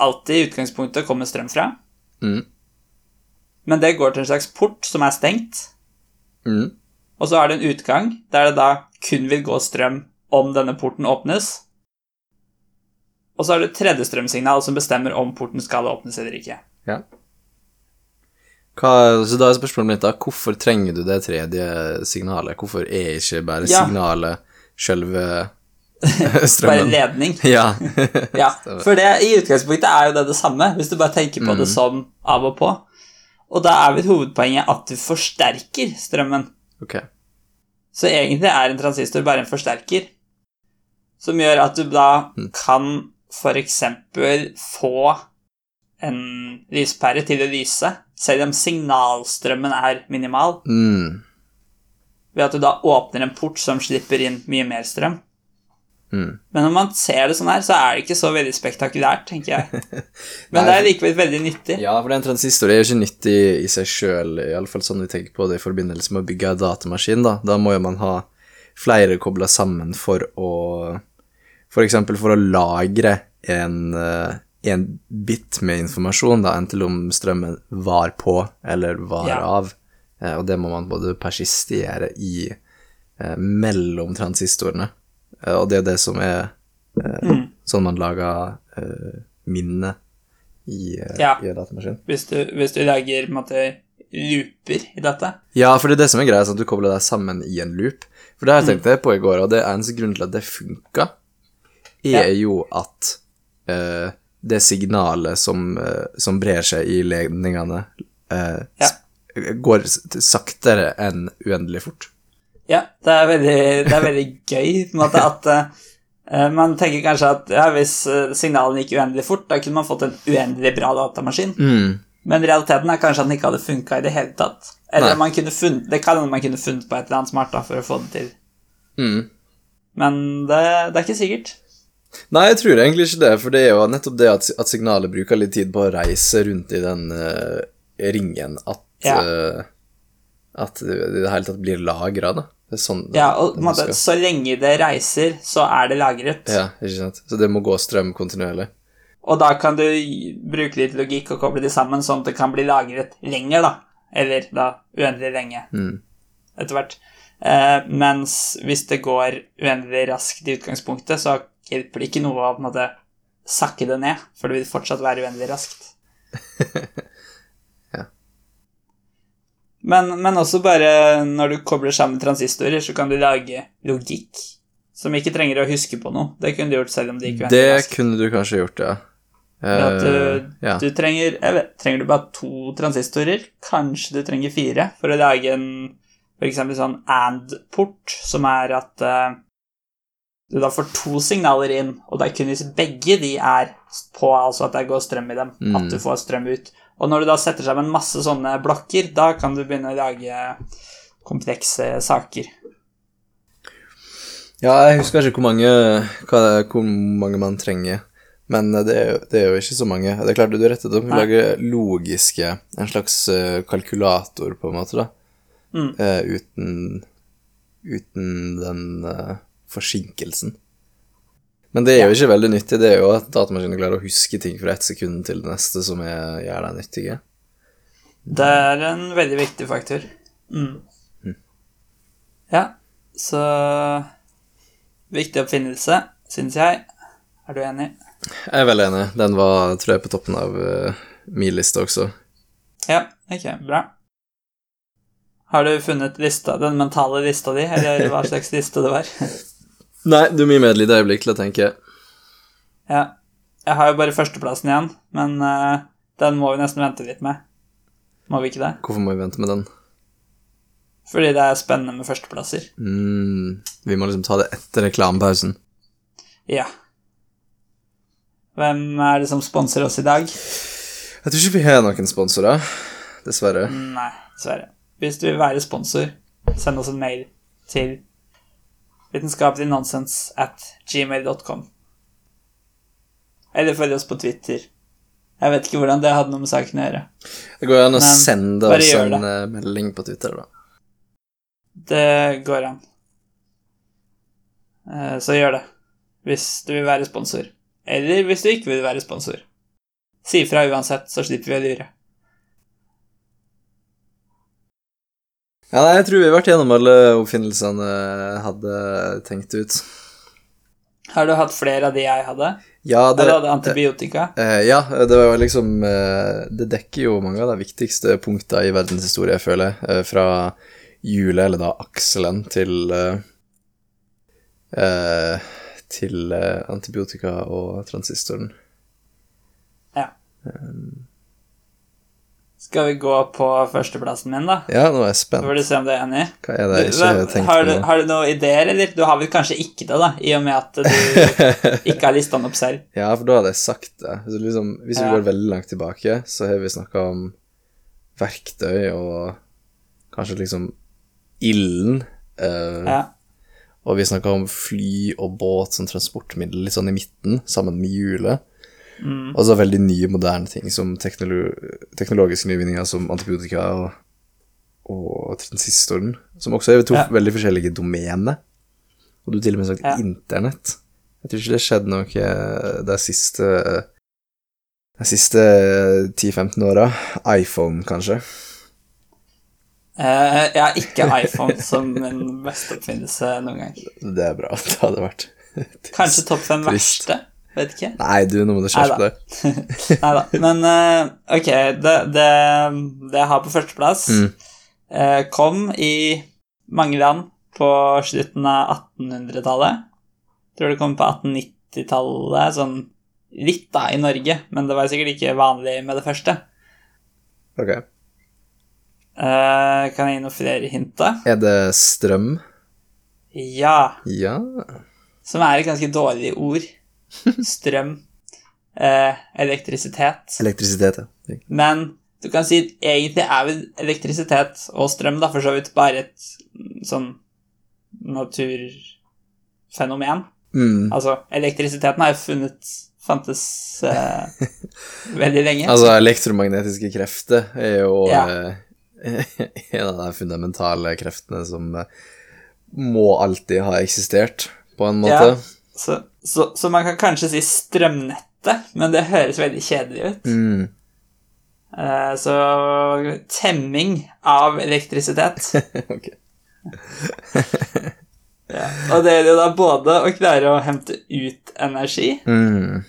alltid i utgangspunktet kommer strøm fra. Mm. Men det går til en slags port som er stengt. Mm. Og så er det en utgang der det da kun vil gå strøm om denne porten åpnes. Og så er det et tredje strømsignal som bestemmer om porten skal åpnes eller ikke. Ja. Hva, så da er spørsmålet mitt da, hvorfor trenger du det tredje signalet? Hvorfor er ikke bare Ja. signalet sjølve Bare ledning. Ja. Ja, for det i utgangspunktet er jo det det samme, hvis du bare tenker på det som av og på. Og da er vel hovedpoenget at du forsterker strømmen. ok. Så egentlig er en transistor bare en forsterker, som gjør at du da kan for eksempel få en lyspære til å lyse, selv om signalstrømmen er minimal, Mm. ved at du da åpner en port som slipper inn mye mer strøm. Mm. Men når man ser det sånn her, så er det ikke så veldig spektakulært, tenker jeg. Men det er likevel veldig nyttig. Ja, for en transistor er jo ikke nyttig i seg sjøl, iallfall sånn vi tenker på det i forbindelse med å bygge en datamaskin, da. Da må jo man ha flere kobla sammen for å For eksempel for å lagre en, eh, en bit med informasjon, da, enten om strømmen var på eller var Ja. av. Eh, Og det må man både persistere i eh, mellom transistorene. Og det er jo det som er mm. sånn man lager minne i, Ja. i datamaskin. Hvis du, hvis du lager måte, looper i dette. Ja, for det er det som er greia, sånn at du kobler deg sammen i en loop. For det har jeg tenkt på i går, og det er eneste grunnen til at det funka, er Ja. jo at uh, det signalet som, uh, som brer seg i ledningene, uh, Ja. går saktere enn uendelig fort. Ja, det er veldig, det er veldig gøy på en måte at man tenker kanskje at ja, hvis signalene gikk uendelig fort, da kunne man fått en uendelig bra datamaskin. Mm. Men realiteten er kanskje at den ikke hadde funka i det hele tatt. Eller funnet, det kan hende man kunne funnet på et eller annet smart da, for å få det til. Mm. Men det, det er ikke sikkert. Nei, jeg tror egentlig ikke det, for det er jo nettopp det at, at signalet bruker litt tid på å reise rundt i den uh, ringen at Ja. uh, At det i det hele tatt blir lagra, da. Det sånn Ja, og måte, så lenge det reiser, så er det lagret. Ja, ikke sant. Så det må gå strøm kontinuerlig. Og da kan du bruke litt logikk og koble de sammen, sånn at det kan bli lagret lenger, da. Eller da uendelig lenge Mm. etter hvert. Eh, mens hvis det går uendelig raskt i utgangspunktet, så hjelper det ikke noe å på en måte sakke det ned, for det vil fortsatt være uendelig raskt. Ja. Men, men også bare når du kobler sammen transistorer, så kan du lage logikk som ikke trenger å huske på noe. Det kunne du gjort selv om det gikk uendelig Det raskt. kunne du kanskje gjort, ja. At Eh, du, ja. du trenger jeg vet, Trenger du bare to transistorer? Kanskje du trenger fire for å lage en for eksempel sånn and-port, som er at eh, du da får to signaler inn, og det er kun hvis begge de er på, altså at det går strøm i dem, Mm. at du får strøm ut. Og når du da setter sammen masse sånne blokker, da kan du begynne å lage komplekse saker. Ja, jeg husker ikke hvor mange, hva, hvor mange man trenger, men det er, jo- det er jo ikke så mange. Det er klart, du rettet opp, du kan lage logiske, en slags eh, kalkulator, på en måte, da. Mm. Uh, uten, uten den eh, forsinkelsen. Men det er jo ikke veldig nyttig. Det er jo at datamaskinen klarer å huske ting fra ett sekund til det neste som er, gjør dem nyttige. Det er en veldig viktig faktor. Mm. Ja, så Viktig oppfinnelse, syns jeg. Er du enig? Jeg er veldig enig. Den var, tror jeg, på toppen av uh, min liste også. Ja, ok, bra. Har du funnet lista, den mentale lista di, eller hva slags liste det var? Nei, du må gi meg et lite øyeblikk til å tenke. ja. Jeg har jo bare førsteplassen igjen, men uh, den må vi nesten vente litt med. Må vi ikke det? Hvorfor må vi vente med den? Fordi det er spennende med førsteplasser. Mm, vi må liksom ta det etter reklamepausen. Ja. Hvem er det som sponser oss i dag? Jeg tror ikke vi har noen sponsorer, dessverre. Nei, dessverre. Hvis du vil være sponsor, send oss en mail til vitenskapeliggnonsens at gmail.com. Eller følg oss på Twitter. Jeg vet ikke hvordan det hadde noe med saken å gjøre. Det går an å sende oss en det. eh, melding på Twitter, da. Det går an. Eh, Så gjør det. Hvis du vil være sponsor. Eller hvis du ikke vil være sponsor. Si ifra uansett, så slipper vi å lure. Ja, nei, jeg tror vi har vært gjennom alle oppfinnelsene jeg hadde tenkt ut. Har du hatt flere av de jeg hadde? Ja, det, Eller hadde antibiotika? eh, ja, det var liksom eh, Det dekker jo mange av de viktigste punktene i verdenshistorie, jeg føler. eh, fra hjulet, eller da akselen, til eh, eh, Til eh, antibiotika og transistoren. Ja. Skal vi gå på førsteplassen min, da? Ja, nå er jeg spent. får du se om du er enig. Hva er det jeg ikke Hva- har tenkt har, på du, har du noen ideer, eller? Du har vel kanskje ikke det, da, i og med at du ikke har lista den opp selv. Ja, for da hadde jeg sagt det. Så liksom, hvis vi Ja. går veldig langt tilbake, så har vi snakka om verktøy og kanskje liksom ilden. Uh, Ja. Og vi snakka om fly og båt som transportmiddel litt sånn i midten, sammen med hjulet. Mm. Og så veldig nye, moderne ting som teknolo teknologiske nyvinninger som antibiotika og, og transistoren, som også er to Ja. veldig forskjellige domener. Og du til og med sagt Ja. internett. Jeg tror ikke det skjedde noe de siste de siste 10-15 åra. iPhone, kanskje. Uh, jeg har ikke iPhone som min beste oppfinnelse noen gang. Det er bra. Det hadde vært Kanskje topp fem verste? Vet ikke. Nei, du, nå må du skjerpe deg. Nei da. Men uh, ok, det, det, det jeg har på førsteplass, Mm. uh, kom i mange land på slutten av 1800-tallet. Tror det kom på 1890-tallet, sånn litt da i Norge, men det var sikkert ikke vanlig med det første. Ok. Uh, kan jeg gi noen flere hint, da? Er det strøm? Ja. Ja. Som er et ganske dårlig ord. Strøm. Eh, elektrisitet. Elektrisitet, ja. Men du kan si egentlig er vel elektrisitet og strøm da for så vidt bare et mm, sånn naturfenomen. Mm. Altså, elektrisiteten har jo funnet fantes eh, veldig lenge. Altså, elektromagnetiske krefter er jo Ja. eh, en av de fundamentale kreftene som eh, må alltid ha eksistert, på en måte. Ja. så, så, så man kan kanskje si strømnettet, men det høres veldig kjedelig ut. Mm. Uh, så temming av elektrisitet. ok. Ja. Og det gjelder da både å klare å hente ut energi Mm.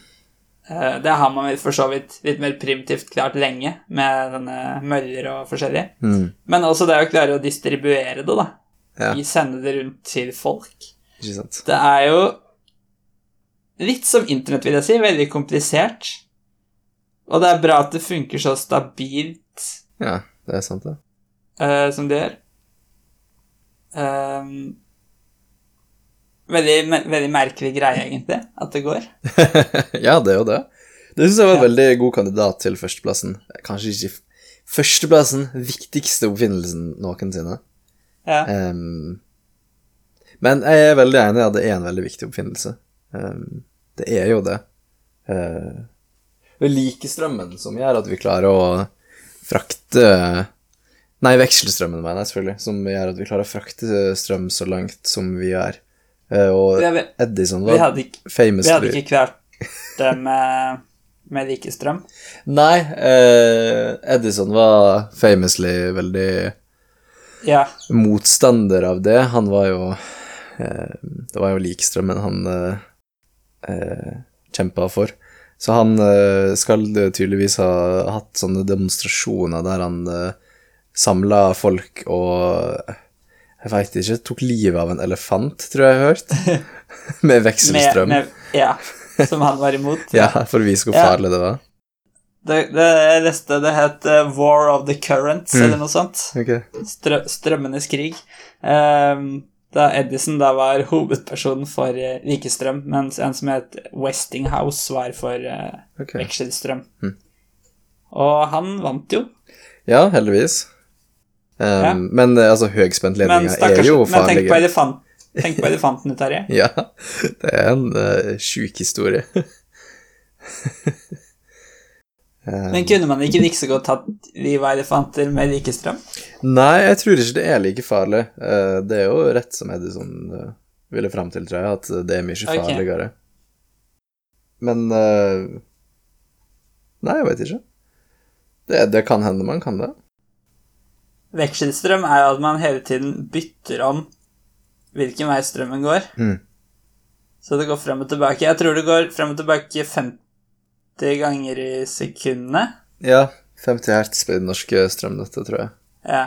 uh, Det har man for så vidt litt mer primitivt klart lenge, med denne møller og forskjellig. Mm. Men også det å klare å distribuere det, da. Ja, Sende det rundt til folk. Det er jo litt som internett, vil jeg si. Veldig komplisert. Og det er bra at det funker så stabilt Ja, det er sant, det. Uh, som det gjør. Um, veldig, me- veldig merkelig greie, egentlig, at det går. ja, det er jo det. Det syns jeg var en Ja. veldig god kandidat til førsteplassen. Kanskje ikke førsteplassen, viktigste oppfinnelsen noensinne. Ja. Um, men jeg er veldig enig i at det er en veldig viktig oppfinnelse. Ehm, det er jo det. Det er likestrømmen som gjør at vi klarer å frakte Nei, vekselstrømmen, mener jeg selvfølgelig, som gjør at vi klarer å frakte strøm så langt som vi gjør. Eh, og Vi, Edison vi, var hadde ikke, famous vi hadde ikke kvalt det med, med likestrøm. Nei, eh, Edison var famously veldig Ja. motstander av det. Han var jo eh, Det var jo likstrømmen han eh, eh, kjempa for. Så han eh, skal tydeligvis ha hatt sånne demonstrasjoner der han eh, samla folk og Jeg veit ikke, tok livet av en elefant, tror jeg jeg har hørt. Med Med, vekselstrøm. med, ja. Som han var imot. Ja, for å vise hvor Ja. farlig det var. Det, det jeg leste det het eh, War of the Currents, Mm. eller noe sånt. Okay. Strø, strømmenes krig. Ehm, da Edison da var hovedpersonen for uh, likestrøm, mens en som het Westinghouse var for uh, okay. vekselstrøm. Mm. Og han vant jo. Ja, heldigvis. Um, Ja. Men eh, altså, høyspentledninger er jo farlig. Men tenk på, elefant, tenk på elefantene, Terje. Ja, det er en uh, sjuk historie. Um, Men kunne man ikke like så godt tatt livet av elefanter med like strøm? Nei, jeg tror ikke det er like farlig. Eh, det er jo rett som Edison eh, ville fram til, tror jeg, at det er mye farligere. farligere. Men eh, Nei, jeg vet ikke. Det, det kan hende man kan det. Vekselstrøm er jo at man hele tiden bytter om hvilken vei strømmen går. Mm. Så det går frem og tilbake. Jeg tror det går frem og tilbake 50 ganger i sekundet. Ja, 50 hertz på det norske strømnettet, tror jeg. Ja.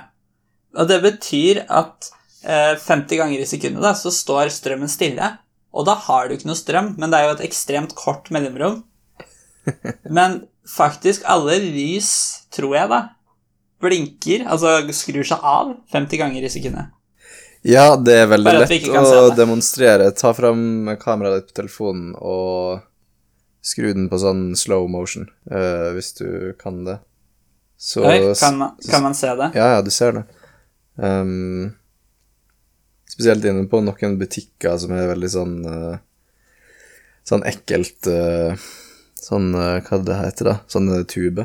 Og det betyr at eh, 50 ganger i sekundet da, så står strømmen stille. Og da har du ikke noe strøm, men det er jo et ekstremt kort mellomrom. Men faktisk alle lys, tror jeg da, blinker, altså skrur seg av, 50 ganger i sekundet. Ja, det er veldig lett å demonstrere. Ta fram kameraet ditt på telefonen og skru den på sånn slow motion, uh, hvis du kan det. Så Oi, kan, man, kan man se det? Ja, ja, du ser det. Um, spesielt inne på noen butikker som er veldig sånn uh, Sånn ekkelt uh, Sånn Hva det heter da? Sånn tube.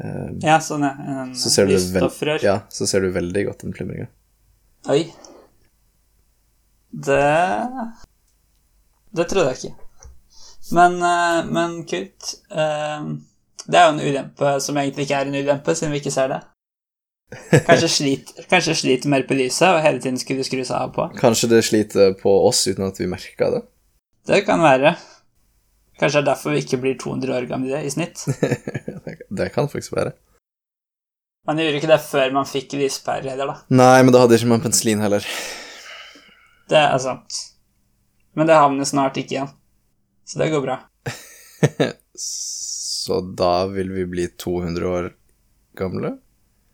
Um, Ja, sånn. En så ser du lysstoffrør. ja, så ser du veldig godt den flimringa. Oi. Det Det trodde jeg ikke. Men, eh, men kult. Eh, det er jo en ulempe som egentlig ikke er en ulempe, siden vi ikke ser det. Kanskje sliter, kanskje sliter mer på lyset og hele tiden skulle skru seg av på. Kanskje det sliter på oss uten at vi merker det. Det kan være. Kanskje det er derfor vi ikke blir 200 år gamle i snitt. det kan faktisk være. Man gjorde ikke det før man fikk lyspærer heller, da. Nei, men da hadde ikke man penicillin heller. Det er sant. Men det havner snart ikke igjen. Så det går bra. Så da vil vi bli 200 år gamle?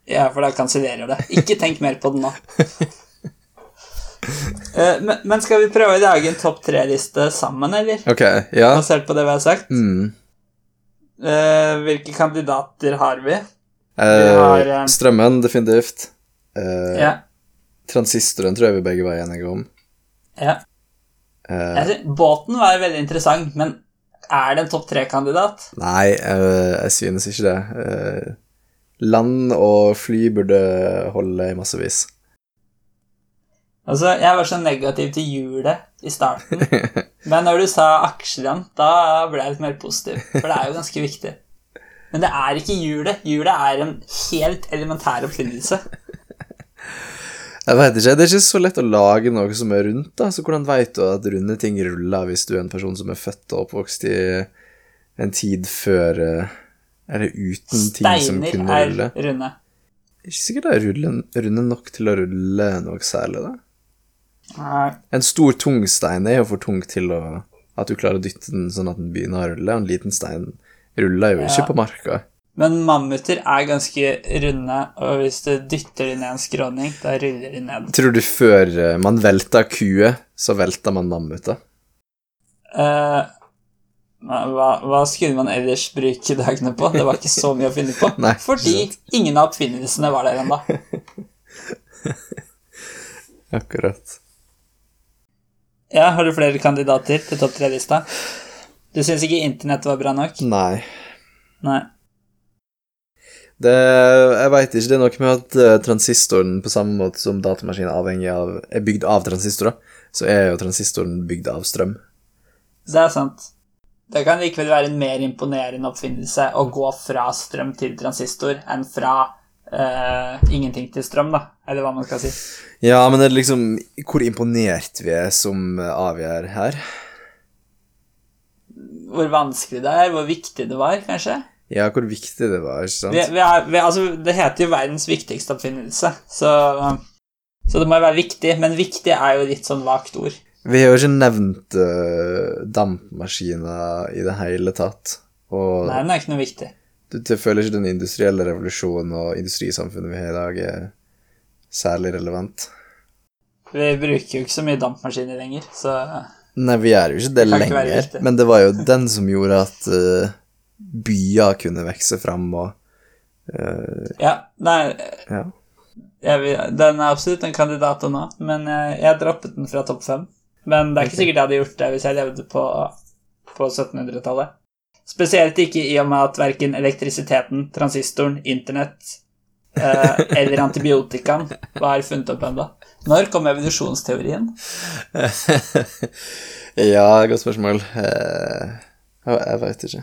Ja, for da kansellerer det. Ikke tenk mer på det nå. Eh, men, men skal vi prøve å lage en topp tre-liste sammen, eller? Ok, ja. Basert på det vi har sagt? Mm. Eh, hvilke kandidater har vi? Eh, har, eh, strømmen, definitivt. Eh, Ja. Transistoren tror jeg vi begge var enige om. ja. Eh, Synes, båten var veldig interessant, men er det en topp tre-kandidat? nei, uh, jeg synes ikke det. Uh, land og fly burde holde i massevis. Altså, Jeg var så negativ til hjulet i starten, men når du sa aksjene, da ble jeg litt mer positiv, for det er jo ganske viktig. Men det er ikke hjulet. Hjulet er en helt elementær oppfinnelse. Jeg vet ikke, Det er ikke så lett å lage noe som er rundt. da, så Hvordan vet du at runde ting ruller hvis du er en person som er født og oppvokst i en tid før eh, Eller uten ting som Steiner kunne er rulle? runde. Ikke sikkert det er runde, runde nok til å rulle noe særlig, da. Nei. En stor, tung stein er jo for tung til å, at du klarer å dytte den sånn at den begynner å rulle. En liten stein ruller jo ikke på marka. Men mammuter er ganske runde, og hvis du dytter dem ned en skråning, da ruller de ned. Tror du før eh, man velta kuer, så velta man mammuter? Uh, hva, hva skulle man ellers bruke dagene på? Det var ikke så mye å finne på. Nei, fordi ingen av oppfinnelsene var der ennå. Akkurat. Ja, har du flere kandidater til topp tre-lista? Du syns ikke internett var bra nok? Nei. Nei. Det, jeg veit ikke. Det er noe med at eh, transistoren, på samme måte som datamaskinen er av, er bygd av transistorer, så er jo transistoren bygd av strøm. Det er sant. Det kan likevel være en mer imponerende oppfinnelse å gå fra strøm til transistor enn fra uh, ingenting til strøm, da. Eller hva man skal si. Ja, men det er liksom hvor imponert vi er som avgjør her. Hvor vanskelig det er, hvor viktig det var, kanskje. Ja, hvor viktig det var, ikke sant? Vi, vi er, vi, altså, det heter jo verdens viktigste oppfinnelse, så, så det må jo være viktig. Men viktig er jo litt sånn vagt ord. Vi har jo ikke nevnt uh, dampmaskiner i det hele tatt. Og Nei, den er ikke noe viktig. du, du føler ikke den industrielle revolusjonen og industrisamfunnet vi har i dag, er særlig relevant. Vi bruker jo ikke så mye dampmaskiner lenger, så Nei, vi gjør jo ikke det Det lenger, ikke men det var jo den som gjorde at eh, byer kunne vokse fram og uh, ja. Nei, Ja. vil- den er absolutt en kandidat nå, men jeg, jeg droppet den fra topp fem. Men det er ikke sikkert jeg hadde gjort det hvis jeg levde på, på 1700-tallet. Spesielt ikke i og med at verken elektrisiteten, transistoren, internett eh, eller antibiotikaen var funnet opp ennå. Når kom evolusjonsteorien? ja, godt spørsmål. Eh, jeg veit ikke.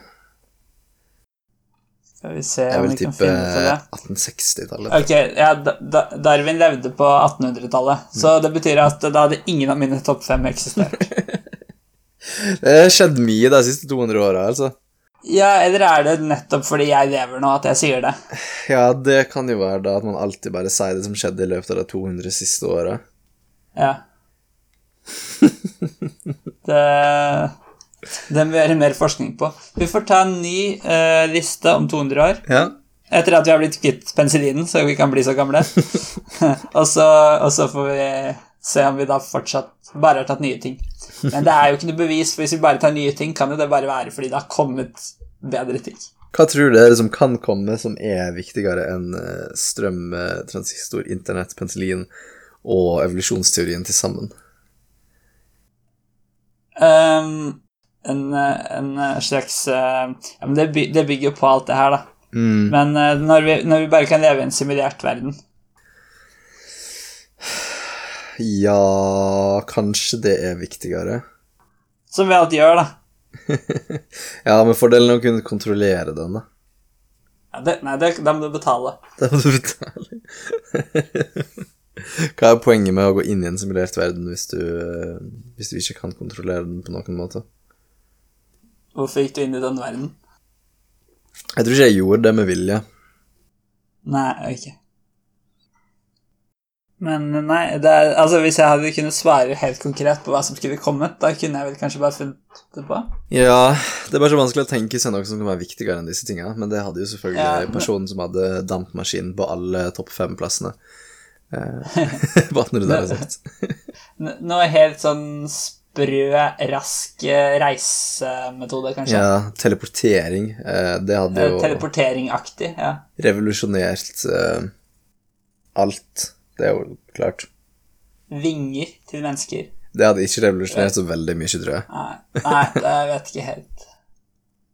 Skal vi se Jeg om vil vi tippe finne på det. 1860-tallet. Ok, ja, da, da, Darwin levde på 1800-tallet, så det betyr at da hadde ingen av mine topp fem eksistert. Det har skjedd mye de siste 200 åra, altså. Ja, eller er det nettopp fordi jeg lever nå at jeg sier det? Ja, det kan jo være da at man alltid bare sier det som skjedde i løpet av de 200 siste åra. Ja. Det Det må vi gjøre mer forskning på. Vi får ta en ny uh, liste om 200 år. Ja. Etter at vi har blitt kvitt penicillinen, så vi kan bli så gamle. og, så, og så får vi se om vi da fortsatt bare har tatt nye ting. Men det er jo ikke noe bevis, for hvis vi bare tar nye ting, kan jo det bare være fordi det har kommet bedre ting. Hva tror du er det som kan komme som er viktigere enn eh, strøm, eh, transistor, internett, penicillin og evolusjonsteorien til sammen? Um, en, en slags uh, Ja, men det, det bygger på alt det her, da. Mm. Men uh, når, vi, når vi bare kan leve i en simulert verden Ja, kanskje det er viktigere. Som vi alltid gjør, da. ja, men fordelen er å kunne kontrollere den, da. Ja, det, nei, det, da må du betale. Da må du betale. Hva er poenget med å gå inn i en simulert verden hvis du, eh, hvis du ikke kan kontrollere den på noen måte? Hvorfor gikk du inn i den verden? Jeg tror ikke jeg gjorde det med vilje. Nei, ok. Men nei, det er, altså hvis jeg hadde kunnet svare helt konkret på hva som skulle kommet, da kunne jeg vel kanskje bare funnet det på. Ja, det er bare så vanskelig å tenke seg noe som kan være viktigere enn disse tingene, men det hadde jo selvfølgelig Ja, men- personen som hadde dampmaskinen på alle topp fem-plassene. Eh, Bare når det der er sagt. Noe helt sånn sprø, rask eh, reisemetode, kanskje. Ja, teleportering. eh, Det hadde Eh, jo Teleporteringaktig, ja. revolusjonert alt. Det er jo klart. Vinger til mennesker. Det hadde ikke revolusjonert så veldig mye, tror jeg. Nei, nei det jeg vet ikke helt.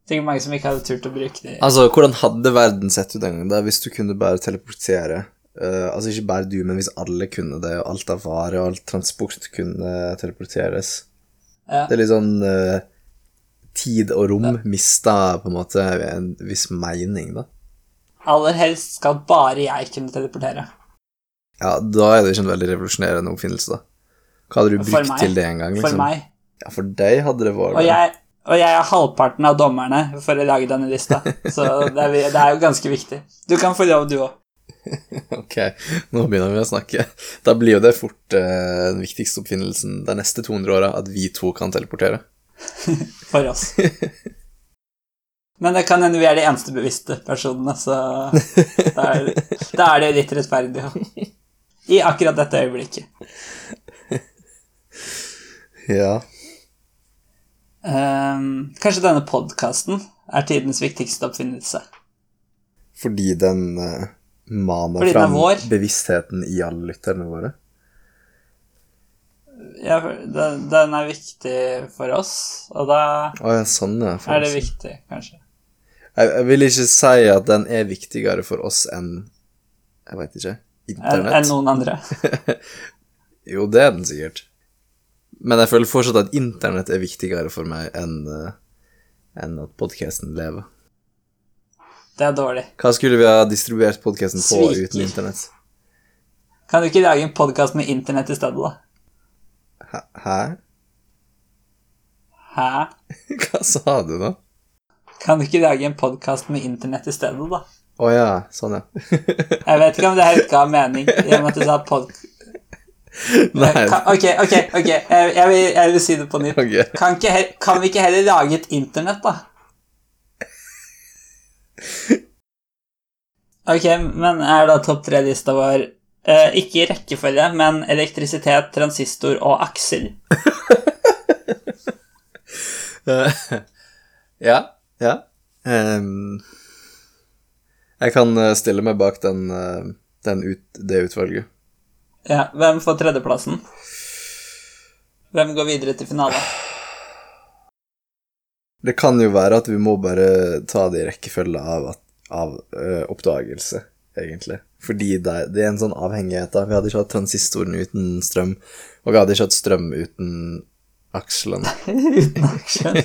Sikkert mange som ikke hadde turt å bruke det. Altså, hvordan hadde verden sett ut den gangen da, hvis du kunne bare teleportere? Uh, altså ikke bare du, men hvis alle kunne det, og alt av varer og all transport kunne teleporteres. Ja. Det er litt sånn uh, Tid og rom mista på en måte en viss mening, da. Aller helst skal bare jeg kunne teleportere. Ja, da er det ikke en veldig revolusjonerende oppfinnelse, da. Hva hadde du For brukt meg. til det en gang? For Liksom? meg. Ja, for deg hadde det vært Og jeg, og jeg er halvparten av dommerne for å lage denne lista, så det er, det er jo ganske viktig. Du kan få lov, du òg. Ok, nå begynner vi å snakke. Da blir jo det fort eh, den viktigste oppfinnelsen de neste 200 åra, at vi to kan teleportere. For oss. Men det kan hende vi er de eneste bevisste personene, så da er, da er det litt rettferdig. I akkurat dette øyeblikket. Ja. Um, kanskje denne podkasten er tidens viktigste oppfinnelse. Fordi den uh, er fram bevisstheten i alle lytterne våre. Ja, den, den er viktig for oss, og da oh, ja, sånn, for er det viktig, kanskje. Jeg, jeg vil ikke si at den er viktigere for oss enn Jeg veit ikke. Internett. enn noen andre. Jo, det er den sikkert. Men jeg føler fortsatt at internett er viktigere for meg enn eh, enn at podkasten lever. Det er dårlig. Hva skulle vi ha distribuert podkasten på Sviker. uten internett? Kan du ikke lage en podkast med internett i stedet, da? Hæ? Hæ? Hva sa du nå? Kan du ikke lage en podkast med internett i stedet, da? Å ja, sånn ja. Jeg vet ikke om det helt ga mening, i og med at du sa pod... Nei. Ok, ok, ok, jeg, jeg, vil, jeg vil si det på nytt. Okay. Kan, ikke, kan vi ikke heller lage et internett, da? Ok, men er da topp tre-lista vår eh, ikke i rekkefølge, men elektrisitet, transistor og aksel? ja. Ja. Um, jeg kan eh, stille meg bak den, eh, den ut, det utvalget. Ja, Hvem får tredjeplassen? Hvem går videre til finale? Det kan jo være at vi må bare ta det i rekkefølge av, av uh, oppdagelse, egentlig. Fordi det, det er en sånn avhengighet. da. Vi hadde ikke hatt transistoren uten strøm, og vi hadde ikke hatt strøm uten akselen. Uten akselen?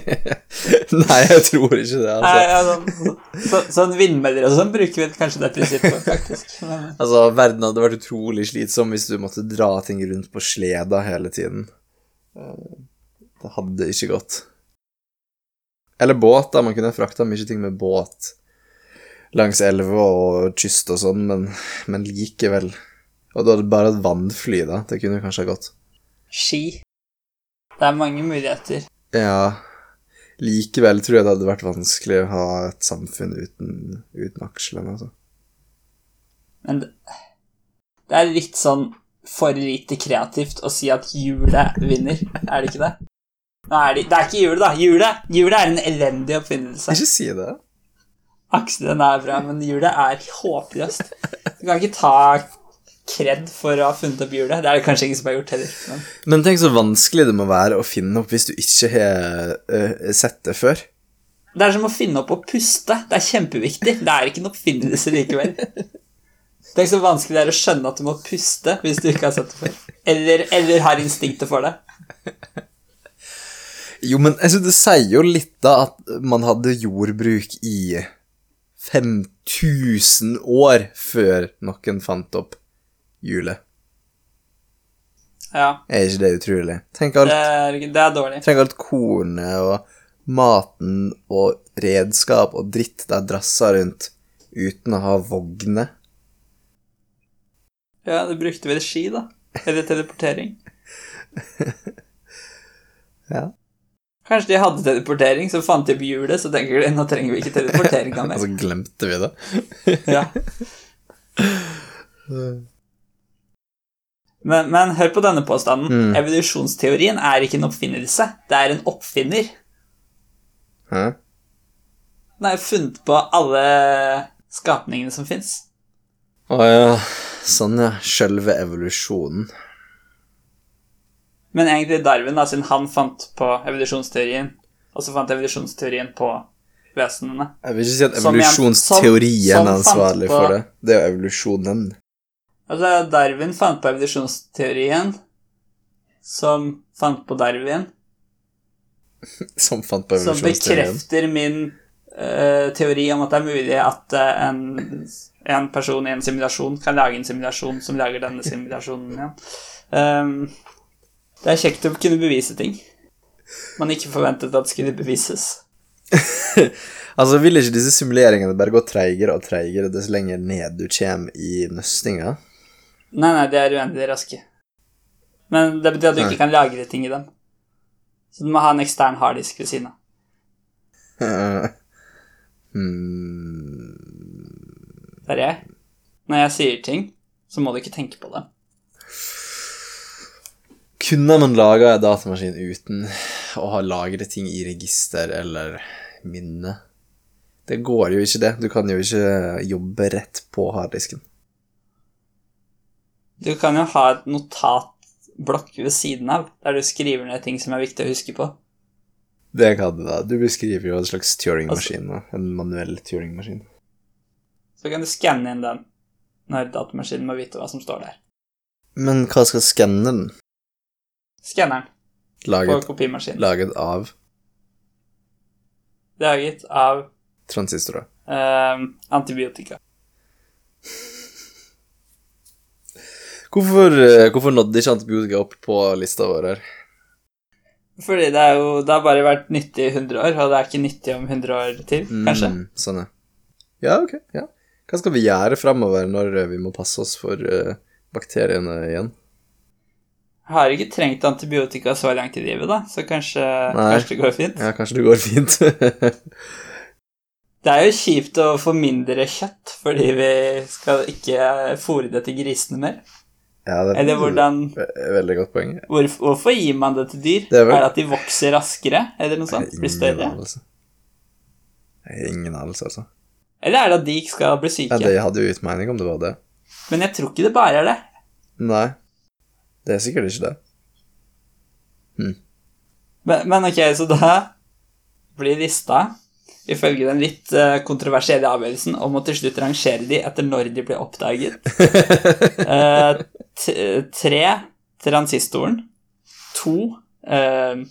Nei, jeg tror ikke det. Nei, altså. ja, sånn, så, sånn vindmøller og sånn bruker vi kanskje det prinsippet, faktisk. Men, Altså, Verden hadde vært utrolig slitsom hvis du måtte dra ting rundt på sleda hele tiden. Eh, Det hadde ikke gått. Eller båt, da. Man kunne frakta mye ting med båt langs elver og kyst og sånn, men, men likevel. Og du hadde bare et vannfly, da. Det kunne kanskje ha gått. ski. Det er mange muligheter. Ja. Likevel tror jeg det hadde vært vanskelig å ha et samfunn uten, uten akslene, altså. Men det, det er litt sånn for lite kreativt å si at hjulet vinner, er det ikke det? Nå er det, det er ikke hjulet, da. Hjulet, hjulet er en elendig oppfinnelse. Ikke si det. Akselen er bra, men hjulet er håpløst. Du kan ikke ta kred for å ha funnet opp hjulet. Det er det kanskje ingen som har gjort heller. Men Men tenk så vanskelig det må være å finne opp hvis du ikke har uh, sett det før. det er som å finne opp å puste. Det er kjempeviktig. Det er ikke en oppfinnelse likevel. Tenk så vanskelig det er å skjønne at du må puste hvis du ikke har sett det før. Eller, eller har instinktet for det. Jo, men altså, det sier jo litt da at man hadde jordbruk i 5000 år før noen fant opp hjulet. Ja, Er ikke det utrolig? Tenk alt, det er, det er dårlig. tenk alt kornet og maten og redskap og dritt de drasser rundt uten å ha vogner. Ja, det brukte vel ski, da. Eller teleportering. Ja. Kanskje de hadde teleportering, så fant de opp hjulet, så tenker de nå trenger vi ikke teleporteringa mer. Og så glemte vi det. Ja. Men, men hør på denne påstanden. Mm. Evolusjonsteorien er ikke en oppfinnelse, det er en oppfinner. Hæ? Den er funnet på alle skapningene som fins. Å ja. Sånn, ja. Sjølve evolusjonen. Men egentlig Darwin, da, siden han fant på evolusjonsteorien, og så fant evolusjonsteorien på vesenene. Jeg vil ikke si at evolusjonsteorien er ansvarlig på- for det. Det er jo evolusjonen. Altså, Darwin fant på evolusjonsteorien, som fant på Darwin, Som fant på evolusjonsteorien. som bekrefter min uh, teori om at det er mulig at uh, en, en person i en simulasjon kan lage en simulasjon som lager denne simulasjonen igjen. Ehm, det er kjekt å kunne bevise ting man ikke forventet at skulle bevises. Altså, vil ikke disse simuleringene bare gå treigere og treigere dess lenger ned du kommer i nøstinga? Nei, nei, det er uendelig raske. Men det betyr at du Nei. ikke kan lagre ting i dem. Så du må ha en ekstern harddisk ved siden av. hmm. Det er jeg. Når jeg sier ting, så må du ikke tenke på det. Kunne man laga en datamaskin uten å ha lagret ting i register eller minne? Det går jo ikke, det. Du kan jo ikke jobbe rett på harddisken. Du kan jo ha et notatblokk ved siden av, der du skriver ned ting som er viktig å huske på. Det kan du da. Du beskriver jo en slags Turing-maskin. Altså, En manuell Turing-maskin. Så kan du skanne inn den når datamaskinen må vite hva som står der. Men hva skal skanne den? Skanneren på Laget, kopimaskinen. laget av Laget av transistorer. eh, antibiotika. Hvorfor, eh, hvorfor nådde ikke antibiotika opp på lista vår her? Fordi det jo Det har bare vært nyttig i 100 år, og det er ikke nyttig om 100 år til, kanskje. Mm, sånn, er. Ja, ok. ja. Hva skal vi gjøre framover når eh, vi må passe oss for uh, bakteriene igjen? Har ikke trengt antibiotika så langt i livet, da, så kanskje, kanskje det går fint. Ja, kanskje det går fint. Det er jo kjipt å få mindre kjøtt fordi vi skal ikke fôre det til grisene mer. ja, det Eller hvordan Veldig godt poeng. hvor, Hvorfor gir man det til dyr? Det er er, det at de vokser raskere, eller noe sånt? Blir ingen større? anelse. Ingen anelse, altså. Eller er det at de ikke skal bli syke? Ja, det hadde jo gitt mening om det var det. Men jeg tror ikke det bare er det. Nei, det er sikkert ikke det. Men, men ok, så da blir lista, ifølge den litt eh, kontroversielle avgjørelsen, om å til slutt rangere de etter når de ble oppdaget. Eh, tre transistoren. To eh,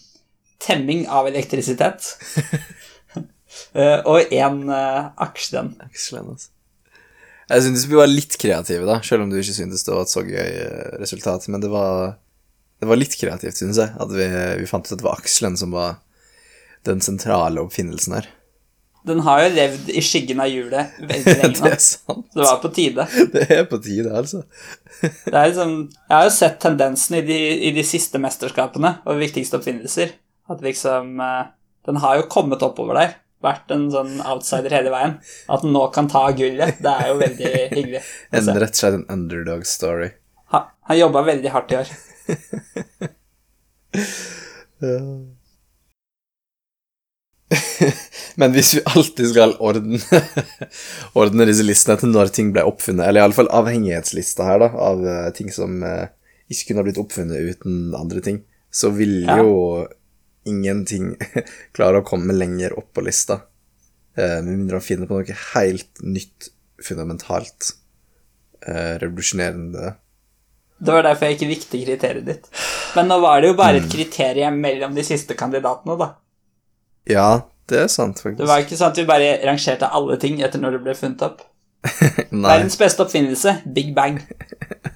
temming av elektrisitet. Eh, og én uh, aksjen. Excellent, altså. Jeg syntes vi var litt kreative, da, selv om du ikke syntes det var et så gøy eh, resultat. Men det var, det var litt kreativt, synes jeg, at vi, vi fant ut at det var akselen som var den sentrale oppfinnelsen her. Den har jo levd i skyggen av hjulet veldig lenge det er sant. Så det var på tide. Det er på tide, altså. Det er liksom, jeg har jo sett tendensen i de, i de siste mesterskapene og viktigste oppfinnelser. At liksom eh, Den har jo kommet oppover der, vært en sånn outsider hele veien. At han nå kan ta gullet. Det er jo veldig hyggelig. En, rett og slett en underdog story. Han, han jobba veldig hardt i år. Men hvis vi alltid skal ordne, ordne disse listene til når ting ble oppfunnet, eller iallfall avhengighetslista her, da, av eh, ting som eh, ikke kunne blitt oppfunnet uten andre ting, så vil Ja. jo ingenting klarer å komme lenger opp på lista. Eh, med mindre han finner på noe helt nytt, fundamentalt, eh, revolusjonerende. Det var derfor jeg ikke likte kriteriet ditt. Men nå var det jo bare et kriterium mellom de siste kandidatene, da. Ja, det er sant, faktisk. Det var ikke sånn at vi bare rangerte alle ting etter når det ble funnet opp. Nei, Verdens beste oppfinnelse, Big Bang.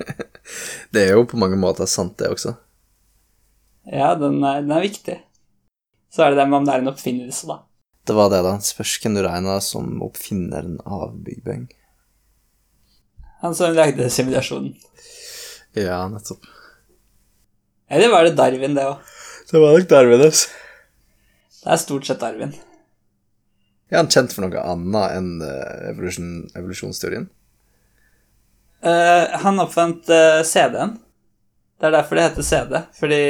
det er jo på mange måter sant, det også. Ja, den er, den er viktig. Så er det det med om det er en oppfinnelse, da. Det var det, da. Spørs hvem du regna som oppfinneren av Big Bang. Han som lagde simulasjonen. Ja, nettopp. Eller var det Darwin, det òg? Det var nok Darwin, Det er stort sett Darwin. Er han kjent for noe annet enn eh, evolusjon, evolusjonsteorien? Uh, han oppfant uh, CD-en. Det er derfor det heter CD. Fordi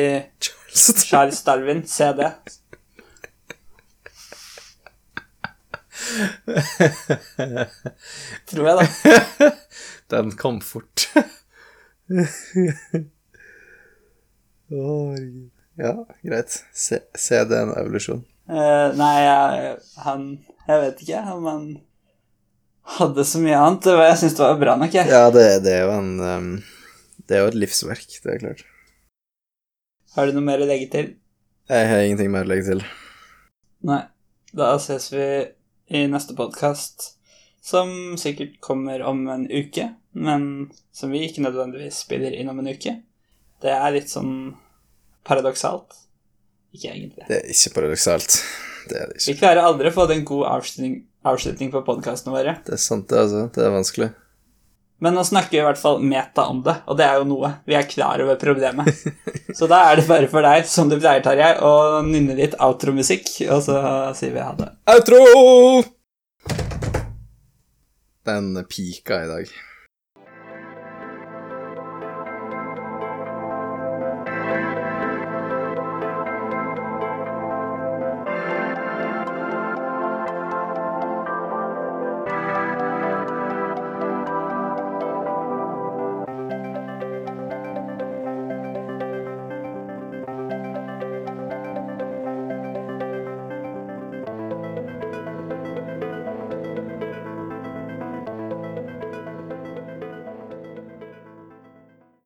Charles Darwin, CD. Tror jeg, da. Den kom fort. Å. Ja, greit. Se, se det en evolusjon. Uh, nei, jeg, han Jeg vet ikke han hadde så mye annet. Jeg syns det var bra nok, jeg. Ja, det, det er jo en um, Det er jo et livsverk, det er klart. Har du noe mer å legge til? Jeg har ingenting mer å legge til. Nei. Da ses vi i neste podkast, som sikkert kommer om en uke, men som vi ikke nødvendigvis spiller inn om en uke. Det er litt sånn paradoksalt. Ikke egentlig. Det er ikke paradoksalt. Det er det Vi ikke. klarer aldri å få en god avslutning, avslutning på podkastene våre. Det er sant, det, altså. Det er vanskelig. Men nå snakker vi i hvert fall meta om det, og det er jo noe. Vi er klar over problemet. Så da er det bare for deg, som du pleier, Tarjei, å nynne litt outromusikk, og så sier vi ha det. Outro! Den pika i dag.